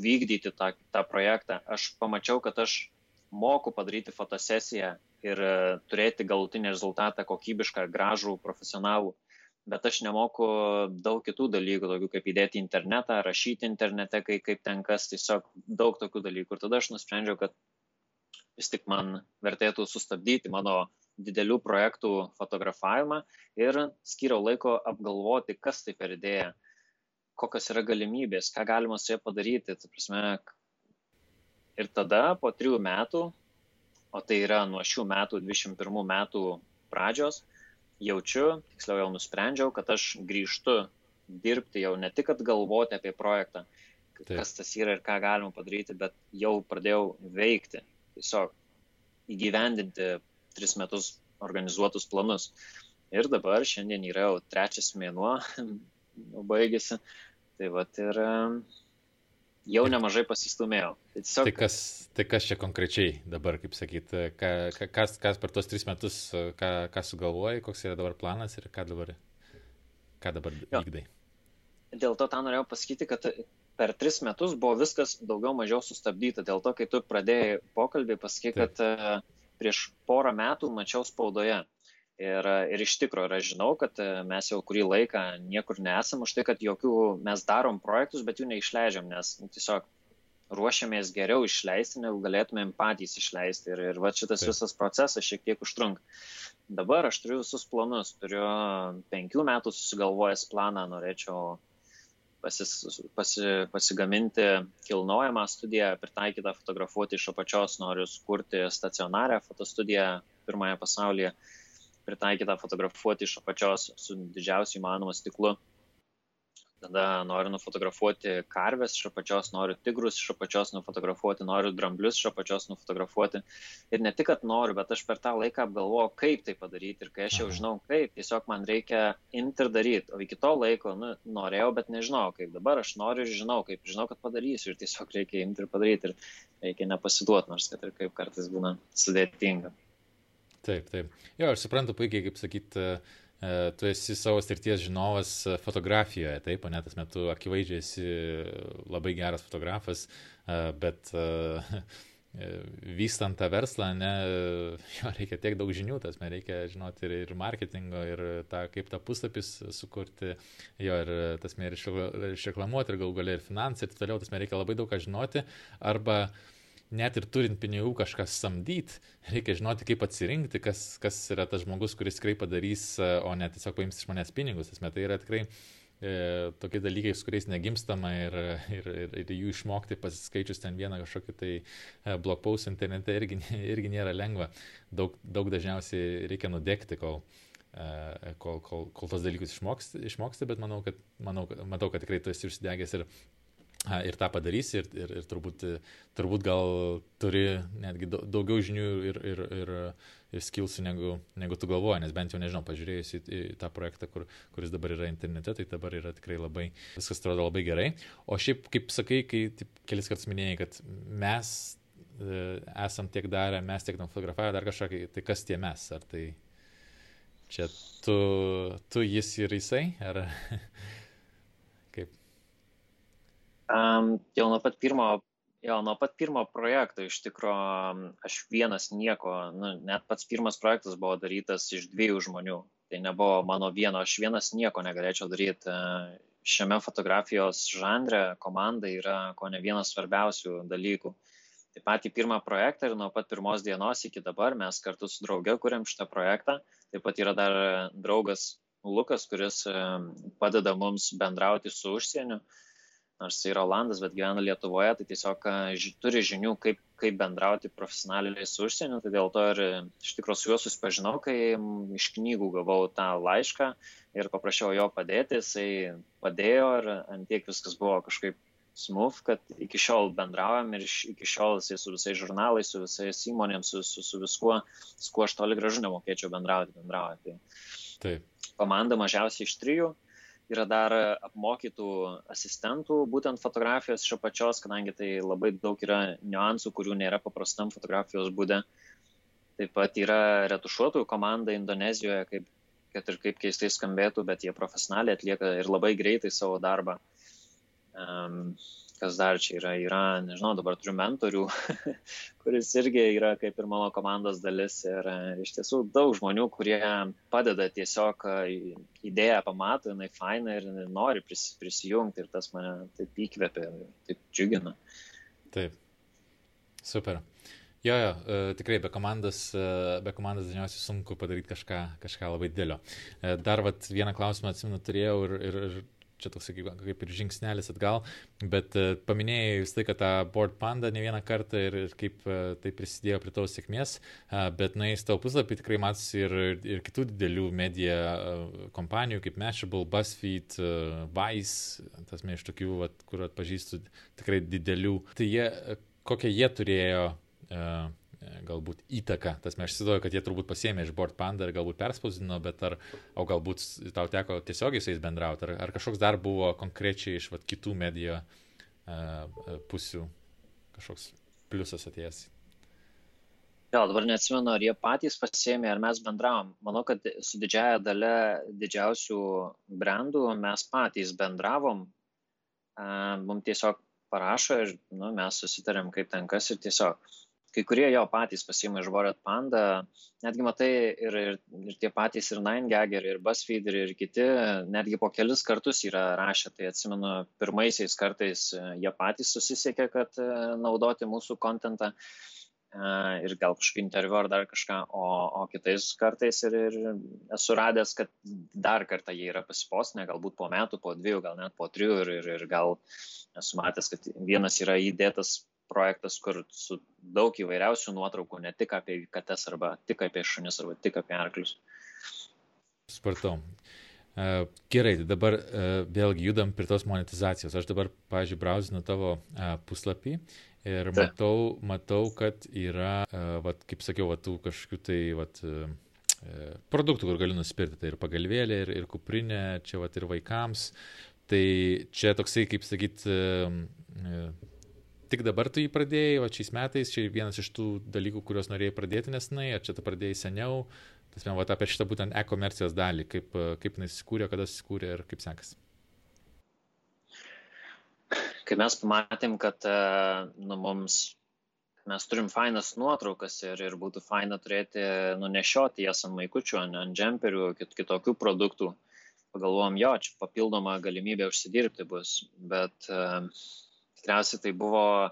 vykdyti tą, tą projektą. Aš pamačiau, kad aš moku padaryti fotosesiją ir e, turėti galutinį rezultatą kokybišką, gražų, profesionalų, bet aš nemoku daug kitų dalykų, tokių kaip įdėti internetą, rašyti internete, kai, kaip ten kas, tiesiog daug tokių dalykų. Ir tada aš nusprendžiau, kad vis tik man vertėtų sustabdyti mano didelių projektų fotografavimą ir skiriau laiko apgalvoti, kas tai per idėją kokios yra galimybės, ką galima su ja padaryti. Tai prasme, ir tada po trijų metų, o tai yra nuo šių metų, 21 metų pradžios, jaučiu, tiksliau jau nusprendžiau, kad aš grįžtu dirbti jau ne tik galvoti apie projektą, Taip. kas tas yra ir ką galima padaryti, bet jau pradėjau veikti, tiesiog įgyvendinti tris metus organizuotus planus. Ir dabar šiandien yra jau trečias mėnuo, baigėsi. Tai va ir jau nemažai pasistumėjau. Tai, tiesiog... tai, kas, tai kas čia konkrečiai dabar, kaip sakyt, ka, kas, kas per tos tris metus, ką, ką sugalvojai, koks yra dabar planas ir ką dabar, ką dabar vykdai? Dėl to tą norėjau pasakyti, kad per tris metus buvo viskas daugiau mažiau sustabdyta. Dėl to, kai tu pradėjai pokalbį, pasakai, kad Taip. prieš porą metų mačiau spaudoje Ir, ir iš tikrųjų, aš žinau, kad e, mes jau kurį laiką niekur nesam už tai, kad jokių mes darom projektus, bet jų neišleidžiam, nes nu, tiesiog ruošiamės geriau išleisti, negu galėtumėm patys išleisti. Ir, ir va šitas Taip. visas procesas šiek tiek užtrunka. Dabar aš turiu visus planus, turiu penkių metų susigalvojęs planą, norėčiau pasis, pasi, pasigaminti kilnojamą studiją, pritaikytą fotografuoti iš apačios, noriu sukurti stacionarią fotostudiją pirmąją pasaulyje pritaikytą fotografuoti iš apačios su didžiausiu įmanomu stiklu. Tada noriu nufotografuoti karves iš apačios, noriu tigrus iš apačios nufotografuoti, noriu dramblius iš apačios nufotografuoti. Ir ne tik, kad noriu, bet aš per tą laiką apgalvoju, kaip tai padaryti. Ir kai aš jau žinau, kaip, tiesiog man reikia imti ir daryti. O iki to laiko, nu, norėjau, bet nežinau, kaip dabar aš noriu ir žinau, kaip, žinau, kad padarysiu. Ir tiesiog reikia imti ir padaryti. Ir reikia nepasiduoti, nors kad ir kaip kartais būna sudėtinga. Taip, taip. Jo, aš suprantu puikiai, kaip sakyt, e, e, tu esi savo srities žinovas fotografijoje, taip, o net tas metu akivaizdžiai esi labai geras fotografas, e, bet vystant tą verslą, ne, jo reikia tiek daug žinių, tas man reikia žinoti ir, ir marketingo, ir tą, kaip tą puslapis sukurti, jo, ir tas man ir išreklamuoti, ir gal galiai ir finansai, ir toliau, tas man reikia labai daug ką žinoti, arba uh, net ir turint pinigų kažką samdyti, reikia žinoti, kaip atsirinkti, kas, kas yra tas žmogus, kuris tikrai padarys, o ne tiesiog paims iš manęs pinigus. Esmė, tai yra tikrai e, tokie dalykai, su kuriais negimstama ir, ir, ir, ir jų išmokti pasiskaičius ten vieną kažkokį tai e, blog post internete irgi, irgi nėra lengva. Daug, daug dažniausiai reikia nudegti, kol, e, kol, kol, kol tos dalykus išmoksti, išmoksti bet manau, kad, manau, matau, kad tikrai tu esi užsidegęs ir ir tą padarysi ir, ir, ir turbūt, turbūt gal turi netgi daugiau žinių ir, ir, ir, ir skilsų negu, negu tu galvoji, nes bent jau nežinau, pažiūrėjus į, į tą projektą, kur, kuris dabar yra internete, tai dabar yra tikrai labai, viskas atrodo labai gerai. O šiaip, kaip sakai, kai taip, kelis kartus minėjai, kad mes e, esam tiek darę, mes tiek tam fotografavę, dar kažką, tai kas tie mes, ar tai čia tu, tu jis ir jisai, ar Um, jau nuo pat pirmo, jo, nuo pat pirmo projekto iš tikrųjų aš vienas nieko, nu, net pats pirmas projektas buvo darytas iš dviejų žmonių. Tai nebuvo mano vieno, aš vienas nieko negalėčiau daryti. Šiame fotografijos žanre komanda yra ko ne vienas svarbiausių dalykų. Tai patį pirmą projektą ir nuo pat pirmos dienos iki dabar mes kartu su drauge kuriam šitą projektą. Taip pat yra dar draugas Lukas, kuris padeda mums bendrauti su užsieniu nors jis yra Olandas, bet gyvena Lietuvoje, tai tiesiog ži, turi žinių, kaip, kaip bendrauti profesionaliai su užsieniu, tai dėl to ir iš tikrųjų su juo susipažinau, kai iš knygų gavau tą laišką ir paprašiau jo padėti, jisai padėjo ir antiek viskas buvo kažkaip smooth, kad iki šiol bendraujam ir iki šiol jisai su visais žurnalais, su visais įmonėms, su, su, su viskuo, su kuo aš toli gražu nemokėčiau bendrauti, bendrauti. Tai Taip. Komanda mažiausiai iš trijų yra dar apmokytų asistentų būtent fotografijos iš apačios, kadangi tai labai daug yra niuansų, kurių nėra paprastam fotografijos būde. Taip pat yra retušuotojų komanda Indonezijoje, kaip, kad ir kaip keistai skambėtų, bet jie profesionaliai atlieka ir labai greitai savo darbą. Um, kas dar čia yra, yra, nežinau, dabar turiu mentorių, kuris irgi yra kaip ir mano komandos dalis ir e, iš tiesų daug žmonių, kurie padeda tiesiog e, idėją pamato, jinai faina ir nori pris, prisijungti ir tas mane taip įkvepia, taip džiugina. Taip, super. Jo, jo, e, tikrai be komandos, be komandos dažniausiai sunku padaryti kažką, kažką labai didelio. Dar vat, vieną klausimą atsimenu turėjau ir, ir, ir čia toks kaip, kaip ir žingsnelis atgal, bet uh, paminėjai vis tai, kad tą Board Panda ne vieną kartą ir, ir kaip uh, tai prisidėjo prie tavo sėkmės, uh, bet nuėjus tavo puslapį tikrai matosi ir, ir kitų didelių medija kompanijų kaip Mashable, BuzzFeed, Vice, tas mė iš tokių, vat, kur atpažįstu tikrai didelių. Tai jie, kokią jie turėjo galbūt įtaką. Tas mes įsivaizduoju, kad jie turbūt pasėmė iš Board Panda ir galbūt perspausdino, bet ar, o galbūt tau teko tiesiogiai su jais bendrauti, ar, ar kažkoks dar buvo konkrečiai iš vat, kitų medijų uh, pusių kažkoks pliusas atėjęs. Jo, dabar neatsimenu, ar jie patys pasėmė, ar mes bendravom. Manau, kad su didžiaja dalė didžiausių brandų mes patys bendravom. Mums tiesiog parašo ir nu, mes susitarėm, kaip ten kas ir tiesiog. Kai kurie jo patys pasiima iš Boret Panda, netgi matai ir, ir, ir tie patys ir Nine Gagger, ir BuzzFeed, ir, ir kiti, netgi po kelis kartus yra rašę. Tai atsimenu, pirmaisiais kartais jie patys susisiekė, kad e, naudoti mūsų kontentą e, ir gal kažkokį interviu ar dar kažką, o, o kitais kartais ir, ir esu radęs, kad dar kartą jie yra pasipostinę, galbūt po metų, po dviejų, gal net po trijų ir, ir, ir gal esu matęs, kad vienas yra įdėtas projektas, kur su daug įvairiausių nuotraukų, ne tik apie kates arba tik apie šunis arba tik apie arklius. Supratau. E, gerai, tai dabar e, vėlgi judam prie tos monetizacijos. Aš dabar, pažiūrėjau, brauzinu tavo e, puslapį ir matau, matau kad yra, vat, kaip sakiau, vat, tų kažkokių tai vat, produktų, kur gali nusipirkti. Tai ir pagalvėlė, ir, ir kuprinė, čia vat, ir vaikams. Tai čia toksai, kaip sakyt, tik dabar tu jį pradėjai, o šiais metais čia vienas iš tų dalykų, kuriuos norėjai pradėti nesenai, ar čia tu pradėjai seniau, tas man apie šitą būtent e-komercijos dalį, kaip, kaip jis įsikūrė, kada įsikūrė ir kaip sekasi. Kai mes pamatėm, kad nu, mums mes turim fainas nuotraukas ir, ir būtų faina turėti, nunešioti jas ant maikučių, ant, ant džemperių, kit, kitokių produktų. Pagalvojom, jo, čia papildoma galimybė užsidirbti bus, bet uh, tikriausiai tai buvo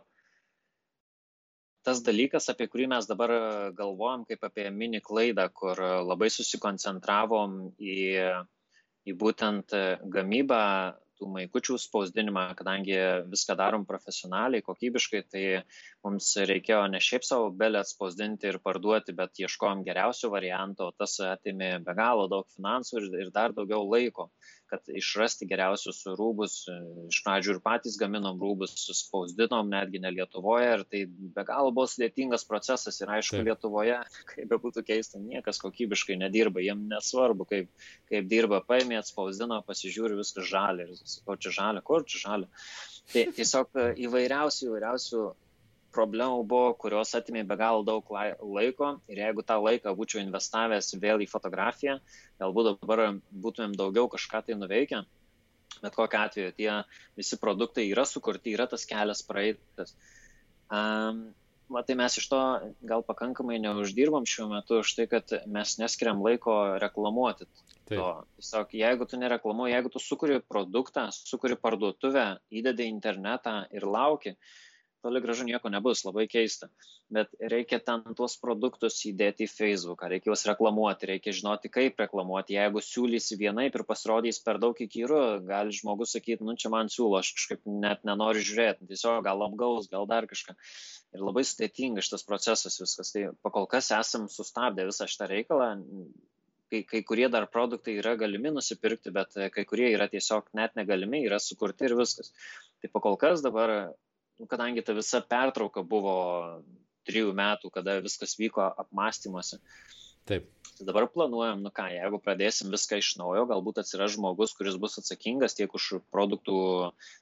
tas dalykas, apie kurį mes dabar galvojam kaip apie mini klaidą, kur labai susikoncentravom į, į būtent gamybą tų maikučių spausdinimą, kadangi viską darom profesionaliai, kokybiškai, tai mums reikėjo ne šiaip savo belę atspausdinti ir parduoti, bet ieškojom geriausio varianto, tas atimė be galo daug finansų ir, ir dar daugiau laiko kad išrasti geriausius rūbus, iš pradžių ir patys gaminom rūbus, suspausdinom netgi ne Lietuvoje ir tai be galo buvo sudėtingas procesas ir aišku Taip. Lietuvoje, kaip be būtų keista, niekas kokybiškai nedirba, jiem nesvarbu, kaip, kaip dirba, paėmė, atspausdino, pasižiūri, viskas žalia ir sakau, čia žalia, kur čia žalia. Tai tiesiog įvairiausių, įvairiausių problemų buvo, kurios atimė be galo daug laiko ir jeigu tą laiką būčiau investavęs vėl į fotografiją, galbūt dabar būtumėm daugiau kažką tai nuveikę. Bet kokiu atveju tie visi produktai yra sukurti, yra tas kelias praeitas. Um, va, tai mes iš to gal pakankamai neuždirbam šiuo metu už tai, kad mes neskiriam laiko reklamuoti. Taip. To. Tiesiog, jeigu tu nereklamuoji, jeigu tu sukuri produktą, sukuri parduotuvę, įdedi internetą ir lauki, uh, toli gražu nieko nebus, labai keista. Bet reikia ten tuos produktus įdėti į Facebooką, reikia juos reklamuoti, reikia žinoti, kaip reklamuoti. Jeigu siūlysi vienaip ir pasirodys per daug įkyru, gali žmogus sakyti, nu čia man siūlo, aš kažkaip net nenoriu žiūrėti, tiesiog gal apgaus, gal dar kažką. Ir labai sudėtinga šitas procesas viskas. Tai pakol kas esam sustabdę visą šitą reikalą, kai, kai kurie dar produktai yra galimi nusipirkti, bet kai kurie yra tiesiog net negalimi, yra sukurti ir viskas. Tai pakol kas dabar kadangi ta visa pertrauka buvo trijų metų, kada viskas vyko apmąstymuose. Taip. Tai dabar planuojam, nu ką, jeigu pradėsim viską iš naujo, galbūt atsiras žmogus, kuris bus atsakingas tiek už produktų,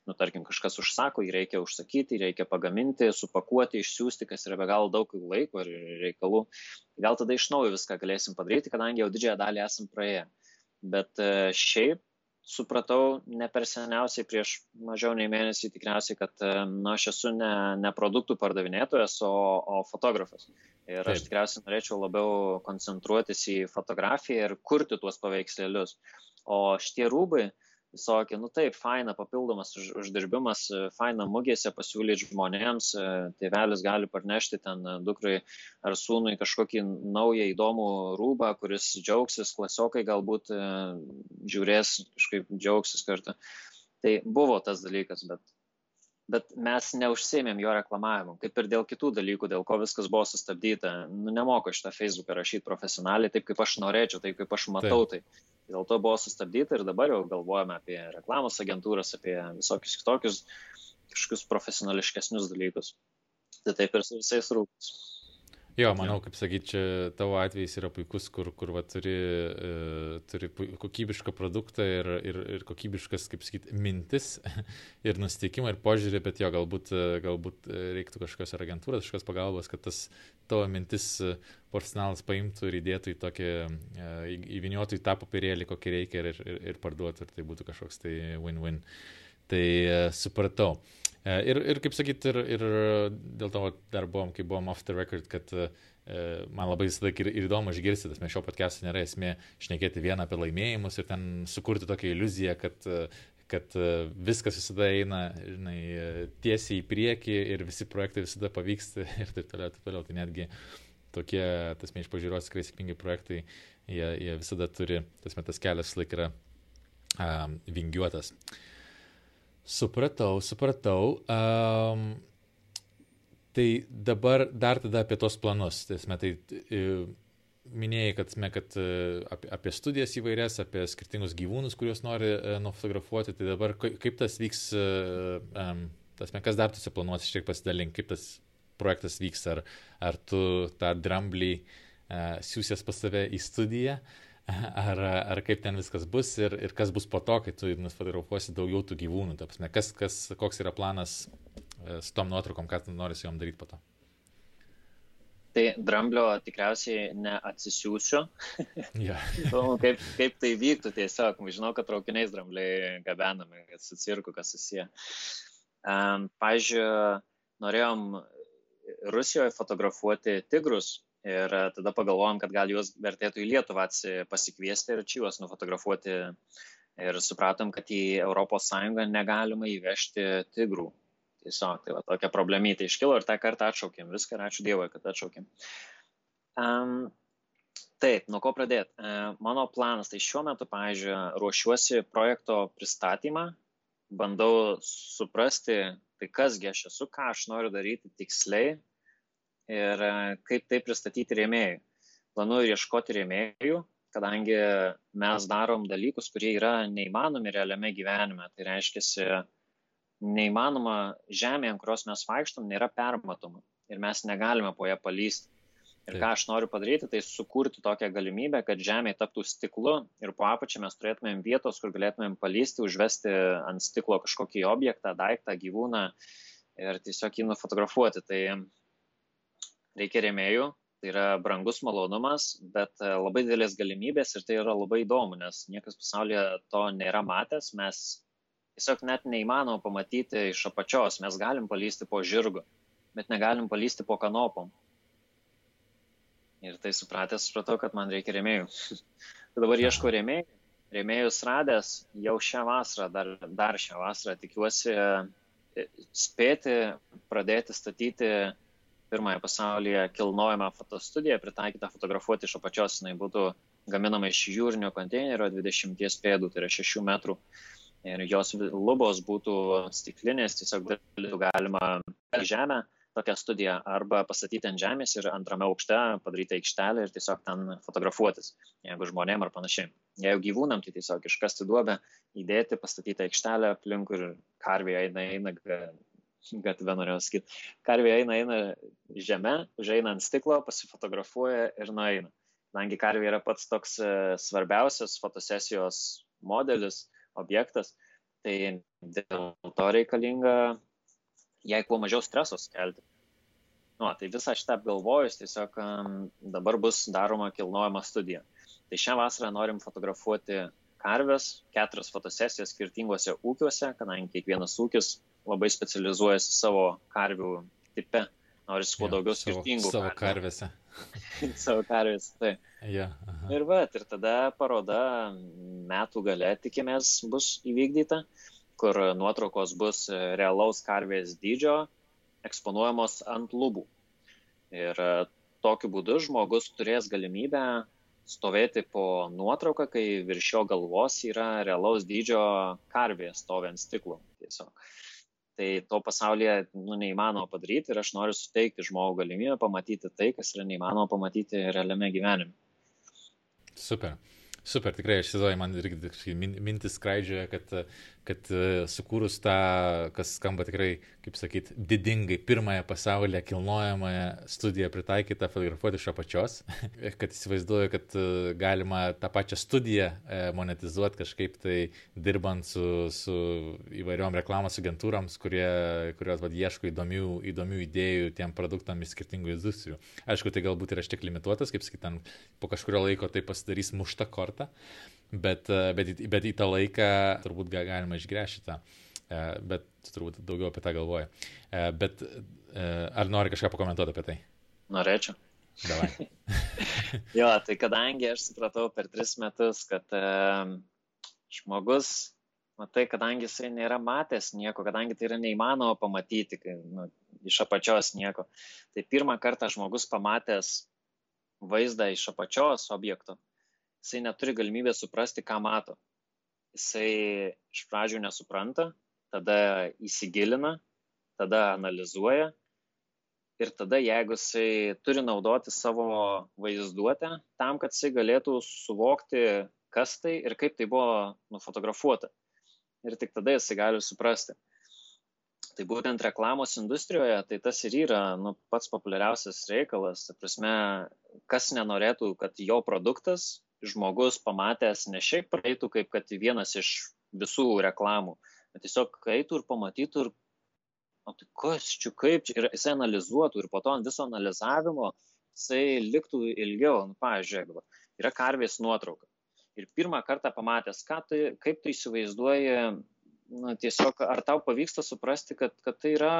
nu tarkim, kažkas užsako, jį reikia užsakyti, jį reikia pagaminti, supakuoti, išsiųsti, kas yra be galo daug laiko ir reikalų. Gal tada iš naujo viską galėsim padaryti, kadangi jau didžiąją dalį esam praėję. Bet e, šiaip supratau ne per seniausiai prieš mažiau nei mėnesį tikriausiai, kad na, aš esu ne, ne produktų pardavinėtojas, o, o fotografas. Ir Taip. aš tikriausiai norėčiau labiau koncentruotis į fotografiją ir kurti tuos paveikslėlius. O šitie rūbai, uh, visokie, nu taip, faina, papildomas už, uždirbimas, faina mugėse pasiūlyti žmonėms, e, tėvelis gali parnešti ten dukrai ar sūnui kažkokį naują įdomų rūbą, kuris džiaugsis, klasiokai galbūt e, žiūrės, kažkaip džiaugsis kartu. Tai buvo tas dalykas, bet bet mes neužsėmėm jo reklamavimu, kaip ir dėl kitų dalykų, dėl ko viskas buvo sustabdyta. Nu, nemoku šitą Facebooką rašyti profesionaliai, taip kaip aš norėčiau, taip kaip aš matau taip. tai. Dėl to buvo sustabdyta ir dabar jau galvojame apie reklamos agentūras, apie visokius kitokius kažkokius profesionališkesnius dalykus. Tai taip ir su visais rūpais. Jo, manau, kaip sakyti, čia tavo atvejis yra puikus, kur, kur va, turi, uh, turi kokybišką produktą ir, ir, ir kokybiškas, kaip sakyti, mintis ir nusteikimą ir požiūrį, bet jo, galbūt, galbūt reiktų kažkokios agentūros, kažkokios pagalbos, kad tas tavo mintis profesionalas paimtų ir įdėtų į tokį, uh, įviniotų į tą papirėlį, kokį reikia ir, ir, ir parduotų, ir tai būtų kažkoks tai win-win. Tai uh, supratau. E, ir, ir kaip sakyt, ir, ir dėl to dar buvom, kai buvom off the record, kad e, man labai visada ir, ir įdomu išgirsti, tas mes šio podcast'o nėra esmė šnekėti vieną apie laimėjimus ir ten sukurti tokią iliuziją, kad, kad viskas visada eina žinai, tiesiai į priekį ir visi projektai visada pavyksta ir taip toliau, taip toliau. Tai netgi tokie, tas mes iš pažiūros tikrai sėkmingi projektai, jie, jie visada turi, tas metas kelias laik yra um, vingiuotas. Uh, Supratau, supratau. Um, tai dabar dar tada apie tos planus. Tiesme, tai minėjai, kad, me, kad e, apie, apie studijas įvairias, apie skirtingus gyvūnus, kuriuos nori uh, nufotografuoti. Tai dabar kaip tas vyks, um, tas me, kas dar tu planuosi, šiek tiek pasidalink, kaip tas projektas vyks, ar, ar tu tą dramblį uh, siūsės pas save į studiją. Uh, ar, ar kaip ten viskas bus ir, ir kas bus po to, kai tu nufotografuosi daugiau tų gyvūnų. Tapsme, kas, kas, koks yra planas e, su tom nuotraukom, ką tu nori su jom daryti po to. Tai dramblio tikriausiai neatsisiųsiu. yeah. kaip, kaip tai vyktų tiesiog. Žinau, kad traukiniais drambliai gabenami, kad su cirku kas susiję. Um, pavyzdžiui, norėjom Rusijoje fotografuoti tigrus Ir e, tada pagalvojom, kad gal juos vertėtų į Lietuvą pasikviesti ir čia juos nufotografuoti. Ir supratom, kad į ES negalima įvežti tigrų. Tiesiog, tai va, tokia problemytė iškilo ir tą kartą atšaukėm viską ir ačiū Dievui, kad atšaukėm. Um, taip, nuo ko pradėti? Uh, mano planas, tai šiuo metu, pavyzdžiui, ruošiuosi projekto pristatymą, bandau suprasti, tai kasgi aš esu, ką aš noriu daryti tiksliai, ir e, kaip tai pristatyti rėmėjui. Planuoju ieškoti rėmėjų, kadangi mes darom dalykus, kurie yra neįmanomi realiame gyvenime. Tai reiškia, neįmanoma žemė, ant kurios mes vaikštom, nėra permatoma ir mes negalime po ją palysti. Ir ką aš noriu padaryti, tai sukurti tokią galimybę, kad žemė taptų stiklu ir po apačią mes turėtumėm vietos, kur galėtumėm palysti, užvesti ant stiklo kažkokį objektą, daiktą, gyvūną ir tiesiog jį nufotografuoti. Tai reikia rėmėjų, tai yra brangus malonumas, bet e, labai didelės galimybės ir tai yra labai įdomu, nes niekas pasaulyje to nėra matęs, mes tiesiog net neįmanoma pamatyti iš apačios, mes galim palysti po žirgu, bet negalim palysti po kanopom. Ir tai supratęs, supratau, kad man reikia rėmėjų. tai dabar ieško rėmėjų. Rėmėjus radęs jau šią vasarą, dar, dar šią vasarą tikiuosi e, spėti pradėti statyti pirmąją pasaulyje kilnojamą fotostudiją pritaikytą fotografuoti iš apačios. Jis būtų gaminama iš jūrinio konteinerio 20 pėdų, tai yra 6 metrų. Ir jos lubos būtų stiklinės, tiesiog būtų galima per žemę tokią studiją arba pastatyti ant žemės ir antrame aukšte padaryti aikštelę ir tiesiog ten fotografuotis, jeigu žmonėm ar panašiai. Jeigu gyvūnam, tai tiesiog iškasti duobę, įdėti, pastatyti aikštelę aplink ir karvė eina, eina gatve norėjau sakyti. Karvė eina, eina žemė, užeina ant stiklo, pasifotografuoja ir nueina. Kadangi karvė yra pats toks e, svarbiausias fotosesijos modelis, objektas, tai dėl to reikalinga jai kuo mažiau stresos kelti. Nu, tai visą šitą apgalvojus, tiesiog dabar bus daroma kilnojama studija. Tai šią vasarą norim fotografuoti karves, keturias fotosesijas skirtingose ūkiuose, kadangi kiekvienas ūkis labai specializuojasi savo karvių tipe, nori kuo daugiau savo, skirtingų. Savo karvėse. savo karvėse, tai. Ja, aha. ir va, ir tada paroda metų gale tikimės bus įvykdyta, kur nuotraukos bus realaus karvės dydžio eksponuojamos ant lubų. Ir tokiu būdu žmogus turės galimybę stovėti po nuotrauką, kai virš jo galvos yra realaus dydžio karvė stovint stiklų. Tiesiog. Tai to pasaulyje nu, neįmanoma padaryti ir aš noriu suteikti žmogų galimybę pamatyti tai, kas yra neįmanoma pamatyti realiame gyvenime. Super. Super, tikrai, aš įsivaizduoju, man irgi mintis skraidžioja, kad kad e, sukūrus tą, kas skamba tikrai, kaip sakyt, didingai, pirmąją pasaulyje kilnojamąją studiją pritaikytą fotografuoti iš apačios, kad įsivaizduoju, kad e, galima tą pačią studiją e, monetizuoti kažkaip tai dirbant su, su įvairiom reklamos agentūrams, kurie, kurios vad ieško įdomių, įdomių idėjų tiem produktam iš skirtingų industrijų. Aišku, tai galbūt yra šiek tiek limituotas, kaip sakyt, po kažkurio laiko tai pasidarys mušta kortą, bet, e, bet, bet į tą laiką turbūt galima išgręžti tą. E, bet turbūt daugiau apie tą galvoju. E, bet ar nori kažką pakomentuoti apie tai? Norėčiau. Jo, tai kadangi aš supratau per tris metus, kad e, žmogus, matai, kadangi jisai nėra matęs nieko, kadangi tai yra neįmanoma pamatyti kai, nu, iš apačios nieko, tai pirmą kartą žmogus pamatęs vaizdą iš apačios objekto, jisai neturi galimybės suprasti, ką mato. Jisai iš pradžių nesupranta, tada įsigilina, tada analizuoja ir tada, jeigu jisai turi naudoti savo vaizduotę tam, kad jisai galėtų suvokti, kas tai ir kaip tai buvo nufotografuota. Ir tik tada jisai gali suprasti. Tai būtent reklamos industrijoje, tai tas ir yra nu, pats populiariausias reikalas. Tai prasme, kas nenorėtų, kad jo produktas žmogus pamatęs ne šiaip praeitų kaip kad vienas iš visų reklamų, bet tiesiog eitų ir pamatytų ir, o tai kas čia kaip čia, ir jisai analizuotų ir po to ant viso analizavimo jisai liktų ilgiau. Nu, pavyzdžiui, yra karvės nuotrauka. Ir pirmą kartą pamatęs, tai, kaip tu įsivaizduoji, nu, tiesiog ar tau pavyksta suprasti, kad, kad tai yra,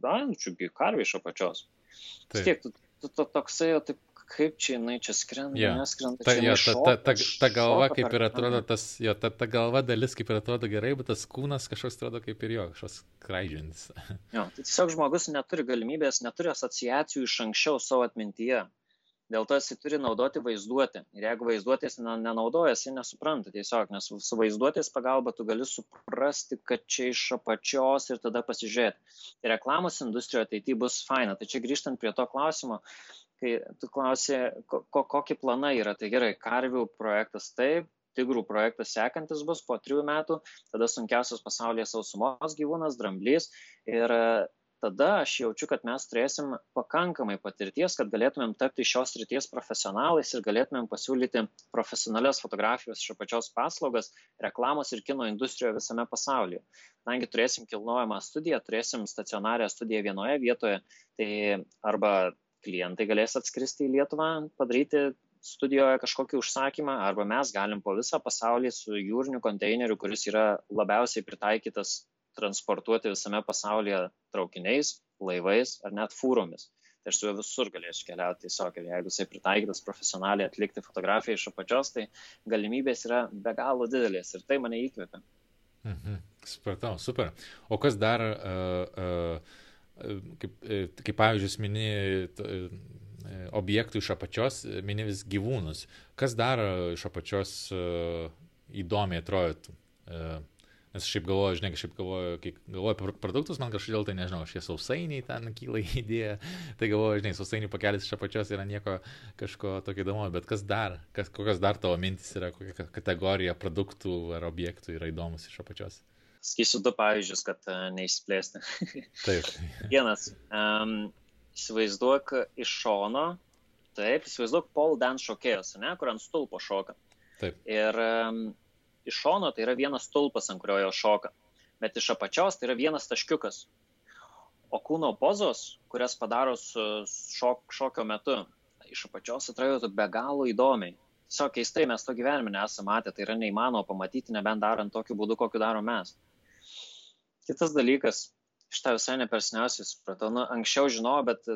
na, nu, čiugi karvė iš apačios. Vis tiek, tu, tu, tu toksai, taip kaip čia jinai čia skrenda, ja. neskrenda. Ta, ja, ta, ta, ta, ta galva kaip ir atrodo, tas, jo, ta, ta galva dalis kaip ir atrodo gerai, bet tas kūnas kažkoks atrodo kaip ir jo, kažkoks kraidžiantis. jo, tai tiesiog žmogus neturi galimybės, neturi asociacijų iš anksčiau savo atmintyje. Dėl to jisai turi naudoti vaizduotę. Ir jeigu vaizduotės nenaudoja, jisai nesupranta tiesiog, nes su vaizduotės pagalba tu gali suprasti, kad čia iš apačios ir tada pasižiūrėti. Reklamos industrijoje tai bus faina. Tai čia grįžtant prie to klausimo, kai tu klausė, ko, kokie planai yra. Tai gerai, karvių projektas taip, tigrų projektas sekantis bus po trijų metų, tada sunkiausias pasaulyje sausumos gyvūnas, dramblys. Ir e, tada aš jaučiu, kad mes turėsim pakankamai patirties, kad galėtumėm tapti šios ryties profesionalais ir galėtumėm pasiūlyti profesionalias fotografijos iš apačios paslaugas reklamos ir kino industrijoje visame pasaulyje. Kadangi turėsim kilnojamą studiją, turėsim stacionarią studiją vienoje vietoje, tai arba klientai galės atskristi į Lietuvą, padaryti studijoje kažkokį užsakymą, arba mes galim po visą pasaulį su jūriniu konteineriu, kuris yra labiausiai pritaikytas transportuoti visame pasaulyje traukiniais, laivais ar net fūromis. Tai aš su juo visur galėsiu keliauti tiesiog ir jeigu jisai pritaikytas profesionaliai atlikti fotografiją iš apačios, tai galimybės yra be galo didelės ir tai mane įkvepia. Mhm. Supratau, super. O kas dar uh, uh, kaip, e, kaip pavyzdžius mini e, objektų iš apačios, mini vis gyvūnus. Kas dar iš apačios e, įdomiai atrodytų? Nes šiaip galvoju, žinai, šiaip galvoju, kai galvoju apie produktus, man kažkodėl tai nežinau, šie sausainiai ten kyla idėja, tai galvoju, žinai, sausainių pakelis iš apačios yra nieko kažko tokio įdomu, bet kas dar, kas, kokios dar tavo mintis yra, kokia kategorija produktų ar objektų yra įdomus iš apačios? Skisiu du pavyzdžius, kad uh, neišsiplėsti. Taip. Vienas. Um, įsivaizduok iš šono, taip, įsivaizduok pole dance šokėjus, ne, kur ant stulpo šoka. Taip. Ir um, iš šono tai yra vienas stulpas, ant kurio jo šoka, bet iš apačios tai yra vienas taškiukas. O kūno pozos, kurias padaro su šok, šokio metu, iš apačios atrodo be galo įdomiai tiesiog keistai mes to gyvenime nesame matę, tai yra neįmanoma pamatyti, nebent darant tokiu būdu, kokiu darom mes. Kitas dalykas, šitą visai nepersniausiai supratau, nu, anksčiau žinojau, bet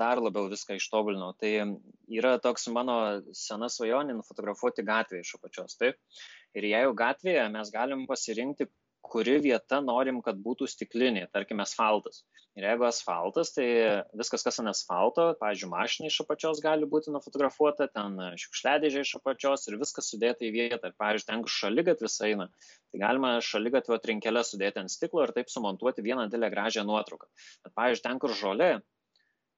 dar labiau viską ištobulinau. Tai yra toks mano sena svajonė nufotografuoti gatvėje iš apačios, taip. Ir jeigu gatvėje mes galim pasirinkti, kuri vieta norim, kad būtų stiklinė, tarkim, asfaltas. Ir jeigu asfaltas, tai viskas, kas ant asfalto, pavyzdžiui, mašina iš apačios gali būti nufotografuota, ten šiukšliadėžė iš apačios ir viskas sudėta į vietą. Ir, pavyzdžiui, ten, kur šaligatvis eina, tai galima šaligatvio trinkelę sudėti ant stiklo ir taip sumontuoti vieną didelę gražią nuotrauką. Bet, pavyzdžiui, ten, kur žolė,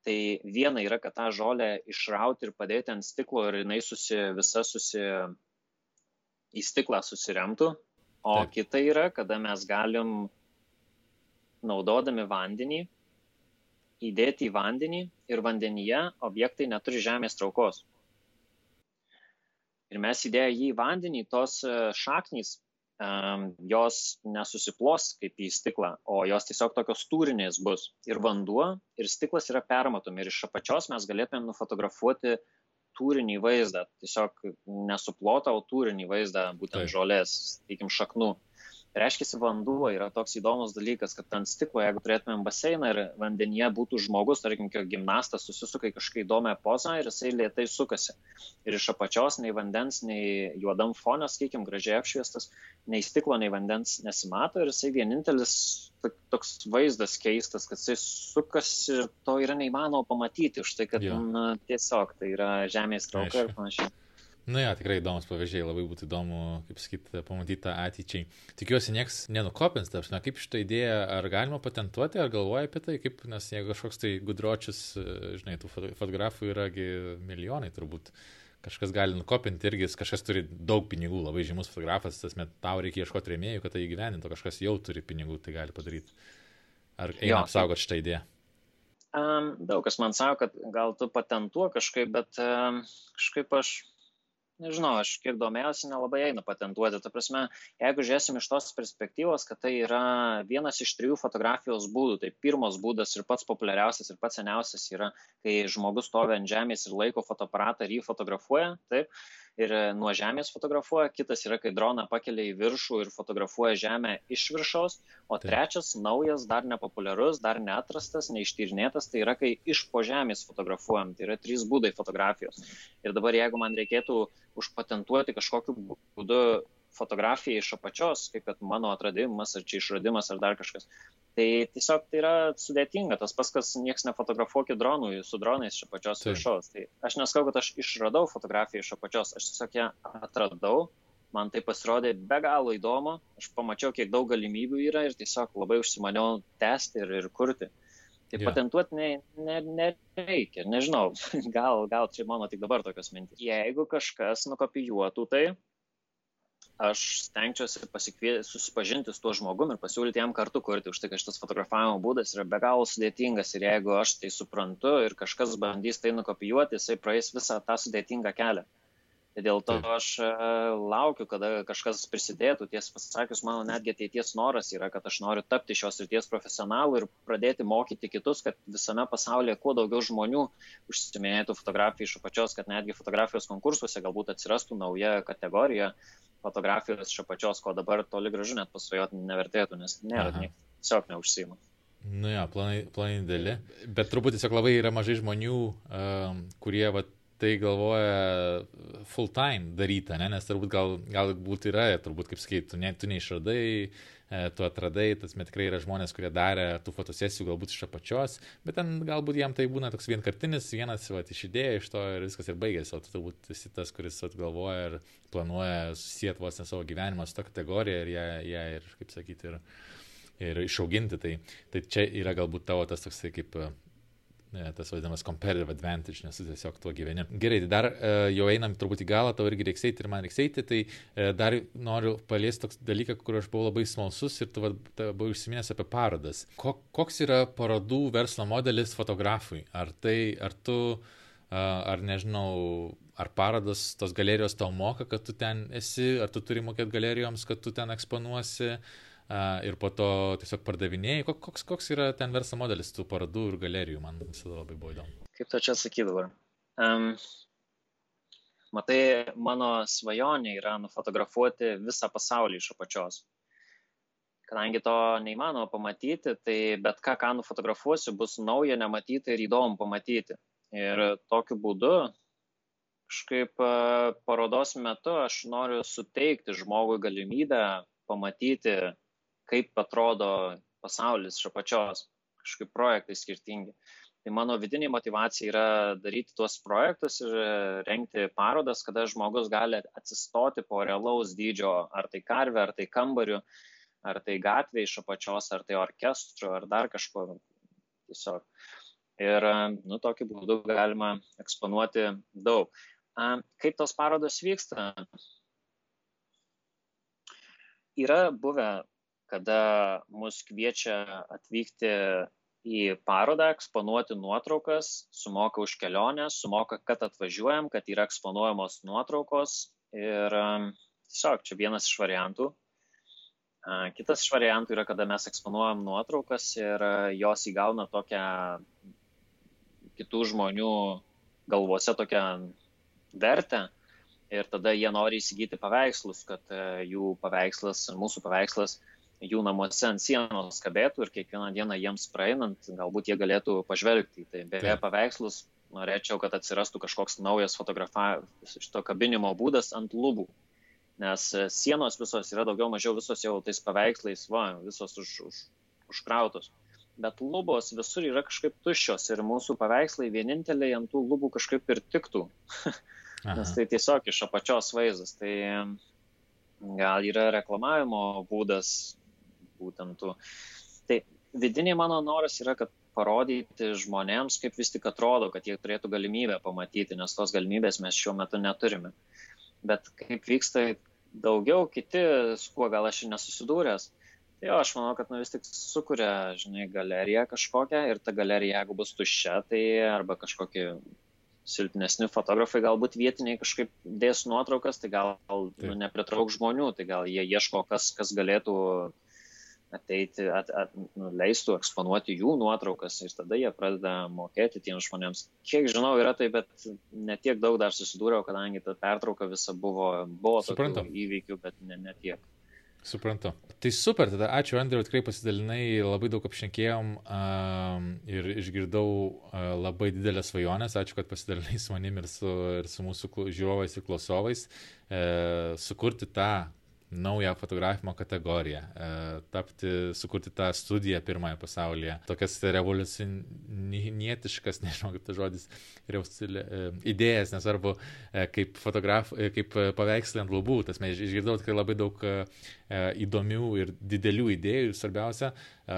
tai viena yra, kad tą žolę išrauti ir padėti ant stiklo ir jinai susi, visa susi į stiklą susiremtų, o Taip. kita yra, kada mes galim, naudodami vandenį, įdėti į vandenį ir vandenyje objektai neturi žemės traukos. Ir mes įdėję jį į vandenį, tos e, šaknys, jos nesusiplos kaip į stiklą, o jos tiesiog tokios tūrinės bus. Ir vanduo, ir stiklas yra permatomi. Ir iš apačios mes galėtumėm nufotografuoti tūrinį vaizdą, tiesiog nesuplotą, o tūrinį vaizdą, būtent Taip. žolės, sakykim, šaknų reiškiasi vanduo yra toks įdomus dalykas, kad ant stiklo, jeigu turėtumėm baseiną ir vandenyje būtų žmogus, tarkim, gimnastas susisuka į kažkokią įdomią pozą ir jisai lietai sukasi. Ir iš apačios nei vandens, nei juodam fone, sakykim, gražiai apšviestas, nei stiklo, nei vandens nesimato ir jisai vienintelis toks vaizdas keistas, kad jisai sukasi ir to yra neįmanoma pamatyti, už tai, kad na, tiesiog tai yra žemės trauka ir panašiai. Na, ja, tikrai įdomus pavyzdžiai, labai būtų įdomu, kaip sakyti, pamatyti tą ateičiai. Tikiuosi, nieks nenukopins, tarsi, kaip šitą idėją, ar galima patentuoti, ar galvoja apie tai, kaip, nes jeigu kažkoks tai gudročius, žinai, tų fotografų yragi milijonai turbūt. Kažkas gali nukopinti irgi, kažkas turi daug pinigų, labai žymus fotografas, tas met tau reikia ieškoti rėmėjų, kad tai įgyvenintų, kažkas jau turi pinigų, tai gali padaryti. Ar eina apsaugoti šitą idėją? Um, daug kas man sako, kad gal tu patentuo kažkaip, bet um, kažkaip aš nežinau, aš kiek domėjausi, nelabai eina patentuoti. Ta prasme, jeigu žiūrėsim iš tos perspektyvos, kad tai yra vienas iš trijų fotografijos būdų, tai pirmas būdas ir pats populiariausias ir pats seniausias yra, kai žmogus stovi ant žemės ir laiko fotoaparatą ir jį fotografuoja, taip, ir e, nuo žemės fotografuoja, kitas yra, kai droną pakelia į viršų ir fotografuoja žemę iš viršaus, o Taip. trečias, naujas, dar nepopuliarus, dar neatrastas, neištyrinėtas, tai yra, kai iš po žemės fotografuojam. Tai yra trys būdai fotografijos. Ir dabar, jeigu man reikėtų užpatentuoti kažkokiu būdu fotografiją iš apačios, kaip kad mano atradimas, ar čia išradimas, ar dar kažkas. Tai tiesiog tai yra sudėtinga, tas pas, kas niekas nefotografuokit dronų su dronais iš apačios viršaus. Tai aš neskau, kad aš išradau fotografiją iš apačios, aš tiesiog ją atradau, man tai pasirodė be galo įdomu, aš pamačiau, kiek daug galimybių yra ir tiesiog labai užsimaniau tęsti ir, ir kurti. Tai yeah. patentuoti nereikia, ne, ne nežinau, gal, gal čia mano tik dabar tokios mintys. Jeigu kažkas nukopijuotų tai, aš stengčiausi pasikvie... susipažinti su tuo žmogum ir pasiūlyti jam kartu kurti, už tai, kad šitas fotografavimo būdas yra be galo sudėtingas ir jeigu aš tai suprantu ir kažkas bandys tai nukopijuoti, jisai praeis visą tą sudėtingą kelią. Tai dėl to aš e, laukiu, kada kažkas prisidėtų. Tiesą pasakius, mano netgi ateities noras yra, kad aš noriu tapti šios ryties profesionalu ir pradėti mokyti kitus, kad visame pasaulyje kuo daugiau žmonių užsiminėtų fotografiją iš apačios, kad netgi fotografijos konkursuose galbūt atsirastų nauja kategorija fotografijos iš apačios, ko dabar toli gražu net pasvajoti nevertėtų, nes nėra, tiesiog neužsima. Nu jo, planai, planai dėlį. Bet turbūt tiesiog labai yra mažai žmonių, um, kurie vat, tai galvoja full time daryti, ne? nes turbūt gal, galbūt yra, turbūt kaip sakai, tu, ne, tu neišradai, e, tu atradai, tas met tikrai yra žmonės, kurie darė tų fotosesijų galbūt iš apačios, bet ten galbūt jam tai būna toks vienkartinis, vienas va, iš idėjų iš to ir viskas ir baigėsi, o tu turbūt esi tas, kuris vat, galvoja ir planuoja susijęti vos ne savo gyvenimą su to kategorija ir ją, ją ir, kaip sakyti, ir, ir išauginti. Tai, tai čia yra galbūt tavo tas toksai kaip tas vadinamas competitive advantage, nes tu tiesiog tuo gyveni. Gerai, tai dar e, jau einam turbūt į galą, tau irgi reiks eiti ir man reiks eiti, tai e, dar noriu paliesti toks dalyką, kur aš buvau labai smalsus ir tu buvai užsiminęs apie parodas. Koks yra parodų verslo modelis fotografui? Ar tai, ar tu, ar nežinau, ar parodas tos galerijos tau moka, kad tu ten esi, ar tu turi mokėti galerijoms, kad tu ten eksponuosi? Ir po to tiesiog pardavinėjai. Koks, koks yra ten verslo modelis tų parodų ir galerijų, man visada labai buvo įdomu. Kaip to čia sakyti dabar? Um, matai, mano svajonė yra nufotografuoti visą pasaulį iš apačios. Kadangi to neįmanoma pamatyti, tai bet ką, ką nufotografuosiu, bus nauja, nematyti ir įdomu pamatyti. Ir tokiu būdu kažkaip parodos metu aš noriu suteikti žmogui galimybę pamatyti kaip atrodo pasaulis iš apačios, kažkaip projektai skirtingi. Tai mano vidinė motivacija yra daryti tuos projektus ir renkti parodas, kada žmogus gali atsistoti po realaus dydžio, ar tai karvė, ar tai kambariu, ar tai gatvė iš apačios, ar tai orkestru, ar dar kažko. Tiesiog. Ir, nu, tokiu būdu galima eksponuoti daug. Kaip tos parodos vyksta? yra buvę, kada mus kviečia atvykti į parodą, eksponuoti nuotraukas, sumoka už kelionę, sumoka, kad atvažiuojam, kad yra eksponuojamos nuotraukos ir tiesiog čia vienas iš variantų. Kitas iš variantų yra, kada mes eksponuojam nuotraukas ir jos įgauna tokią kitų žmonių galvose tokią vertę ir tada jie nori įsigyti paveikslus, kad jų paveikslas, mūsų paveikslas jų namuose ant sienos kabėtų ir kiekvieną dieną jiems praeinant galbūt jie galėtų pažvelgti. Tai beje, paveikslus norėčiau, kad atsirastų kažkoks naujas fotografavimas, šito kabinimo būdas ant lubų nes e, sienos visos yra daugiau mažiau visos jau tais paveikslais, va, visos už, už, užkrautos. Bet lubos visur yra kažkaip tuščios ir mūsų paveikslai vieninteliai ant tų lubų kažkaip ir tiktų. nes tai tiesiog iš apačios vaizdas. Tai gal yra reklamavimo būdas būtent tų. Tai vidiniai mano noras yra, kad parodyti žmonėms, kaip vis tik atrodo, kad jie turėtų galimybę pamatyti, nes tos galimybės mes šiuo metu neturime. Bet kaip vyksta daugiau kiti, su kuo gal aš ir nesusidūręs. Tai jo, aš manau, kad nu, vis tik sukuria, žinai, galeriją kažkokią ir ta galerija, jeigu bus tuščia, tai arba kažkokie silpnesni fotografai, galbūt vietiniai kažkaip dės nuotraukas, tai gal nu, nepritrauk žmonių, tai gal jie ieško, kas, kas galėtų ateiti, at, at, nu, leistų eksponuoti jų nuotraukas ir tada jie pradeda mokėti tiems žmonėms. Kiek žinau, yra tai, bet netiek daug dar susidūriau, kadangi ta pertrauka visa buvo, buvo tokių įvykių, bet ne, ne tiek. Suprantu. Tai super, tada ačiū Andriu, tikrai pasidalinai, labai daug apšnekėjom uh, ir išgirdau uh, labai didelės svajonės, ačiū, kad pasidalinai su manim ir su, ir su mūsų žiūrovais ir klausovais, uh, sukurti tą naują fotografimo kategoriją, e, tapti, sukurti tą studiją pirmąją pasaulyje, tokias revoliucinietiškas, nežinau kaip tas žodis, e, idėjas, nesvarbu, e, kaip, fotograf, kaip paveikslai ant lubų, tas mes išgirdau tikrai labai daug įdomių ir didelių idėjų, svarbiausia,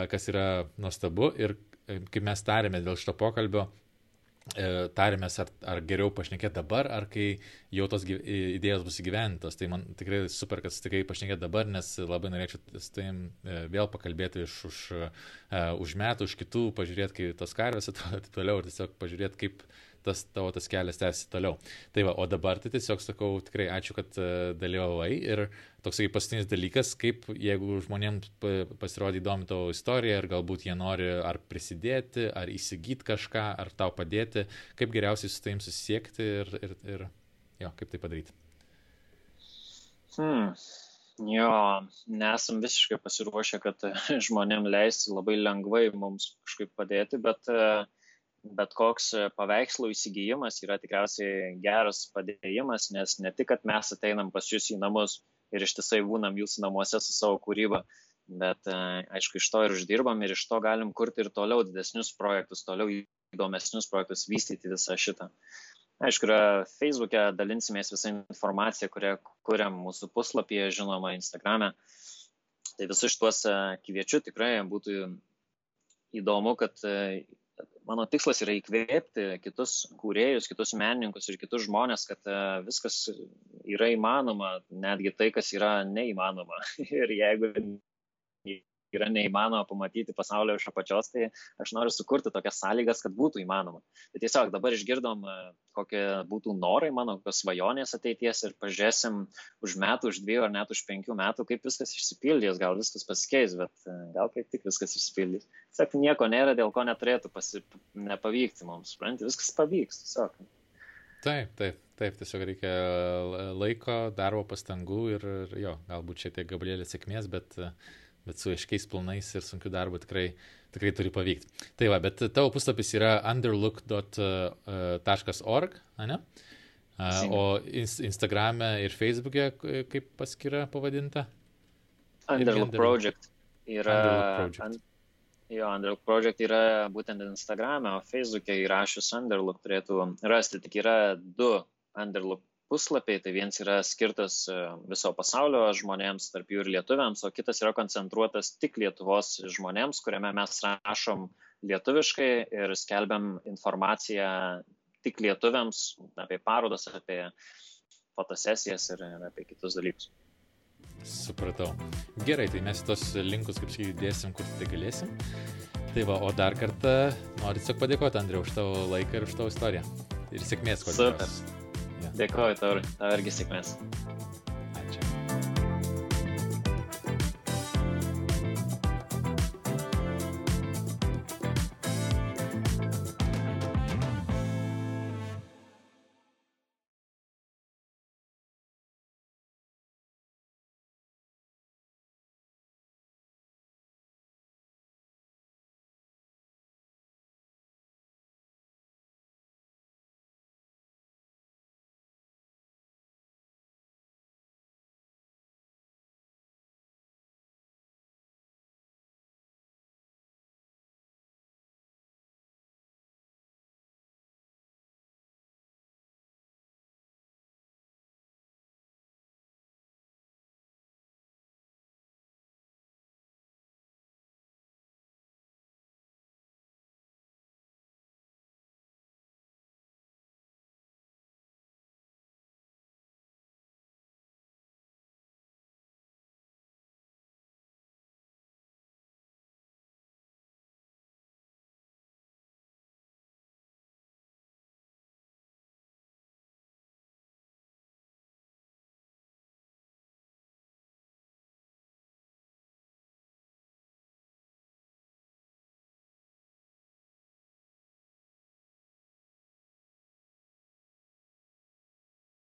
kas yra nuostabu ir kaip mes tarėme dėl šito pokalbio, tarėmės, ar, ar geriau pašnekėti dabar, ar kai jau tos idėjos bus įgyventos. Tai man tikrai super, kad tikrai pašnekėti dabar, nes labai norėčiau su tavim e, vėl pakalbėti iš už, uh, už metų, už kitų, pažiūrėti, kaip tos karvės atrodo ir toliau, ir tiesiog pažiūrėti, kaip tas tavo tas kelias tęsi toliau. Tai va, o dabar tai tiesiog sakau, tikrai ačiū, kad dalyvavai ir toksai paskutinis dalykas, kaip jeigu žmonėms pasirodė įdomi tavo istorija ir galbūt jie nori ar prisidėti, ar įsigyti kažką, ar tau padėti, kaip geriausiai su tavim susisiekti ir, ir, ir jo, kaip tai padaryti. Hmm. Jo, nesam visiškai pasiruošę, kad žmonėm leisti labai lengvai mums kažkaip padėti, bet uh, bet koks e, paveikslų įsigijimas yra tikriausiai geras padėjimas, nes ne tik, kad mes ateinam pas jūs į namus ir ištisai būnam jūsų namuose su savo kūryba, bet e, aišku, iš to ir uždirbam ir iš to galim kurti ir toliau didesnius projektus, toliau įdomesnius projektus, vystyti visą šitą. Aišku, yra Facebook'e dalinsimės visą informaciją, kurią kuriam mūsų puslapyje, žinoma, Instagram'e. Tai visus šituos e, kviečiu tikrai būtų įdomu, kad mano tikslas yra įkvėpti kitus kūrėjus, kitus menininkus ir kitus žmonės, kad e, viskas yra įmanoma, netgi tai, kas yra neįmanoma. ir jeigu yra neįmanoma pamatyti pasaulio iš apačios, tai aš noriu sukurti tokias sąlygas, kad būtų įmanoma. Tai tiesiog dabar išgirdom, e, kokie būtų norai mano, kokios svajonės ateities ir pažiūrėsim už metų, už dviejų ar net už penkių metų, kaip viskas išsipildys, gal viskas pasikeis, bet e, gal kaip tik viskas išsipildys. Tiesiog nieko nėra, dėl ko neturėtų pasi... nepavykti mums, suprantate, viskas pavyks. Tiesiog. Taip, taip, taip, tiesiog reikia laiko, darbo, pastangų ir, jo, galbūt šiek tiek gabalėlė sėkmės, bet uh, bet su aiškiais planais ir sunkiu darbu tikrai, tikrai turi pavykti. Tai va, bet tavo puslapis yra underlook.org, ne? O Instagrame ir Facebook'e kaip paskyra pavadinta? Underlook Project. Yra, Underlook Project. An, jo, Underlook Project yra būtent Instagrame, o Facebook'e įrašius Underlook turėtų rasti, tik yra du Underlook puslapiai, tai vienas yra skirtas e, viso pasaulio žmonėms, tarp jų ir lietuviams, o kitas yra koncentruotas tik Lietuvos žmonėms, kuriame mes rašom lietuviškai ir skelbiam informaciją tik lietuviams apie parodas, apie fotosesijas ir, ir apie kitus dalykus. Supratau. Gerai, tai mes tos linkus kaip sakyti dėsim, kur tai galėsim. Tai va, o dar kartą noriu tiesiog padėkoti Andriu už tavo laiką ir už tavo istoriją. Ir sėkmės, Super. Ja. Dėkuoju tau, tau irgi sėkmės.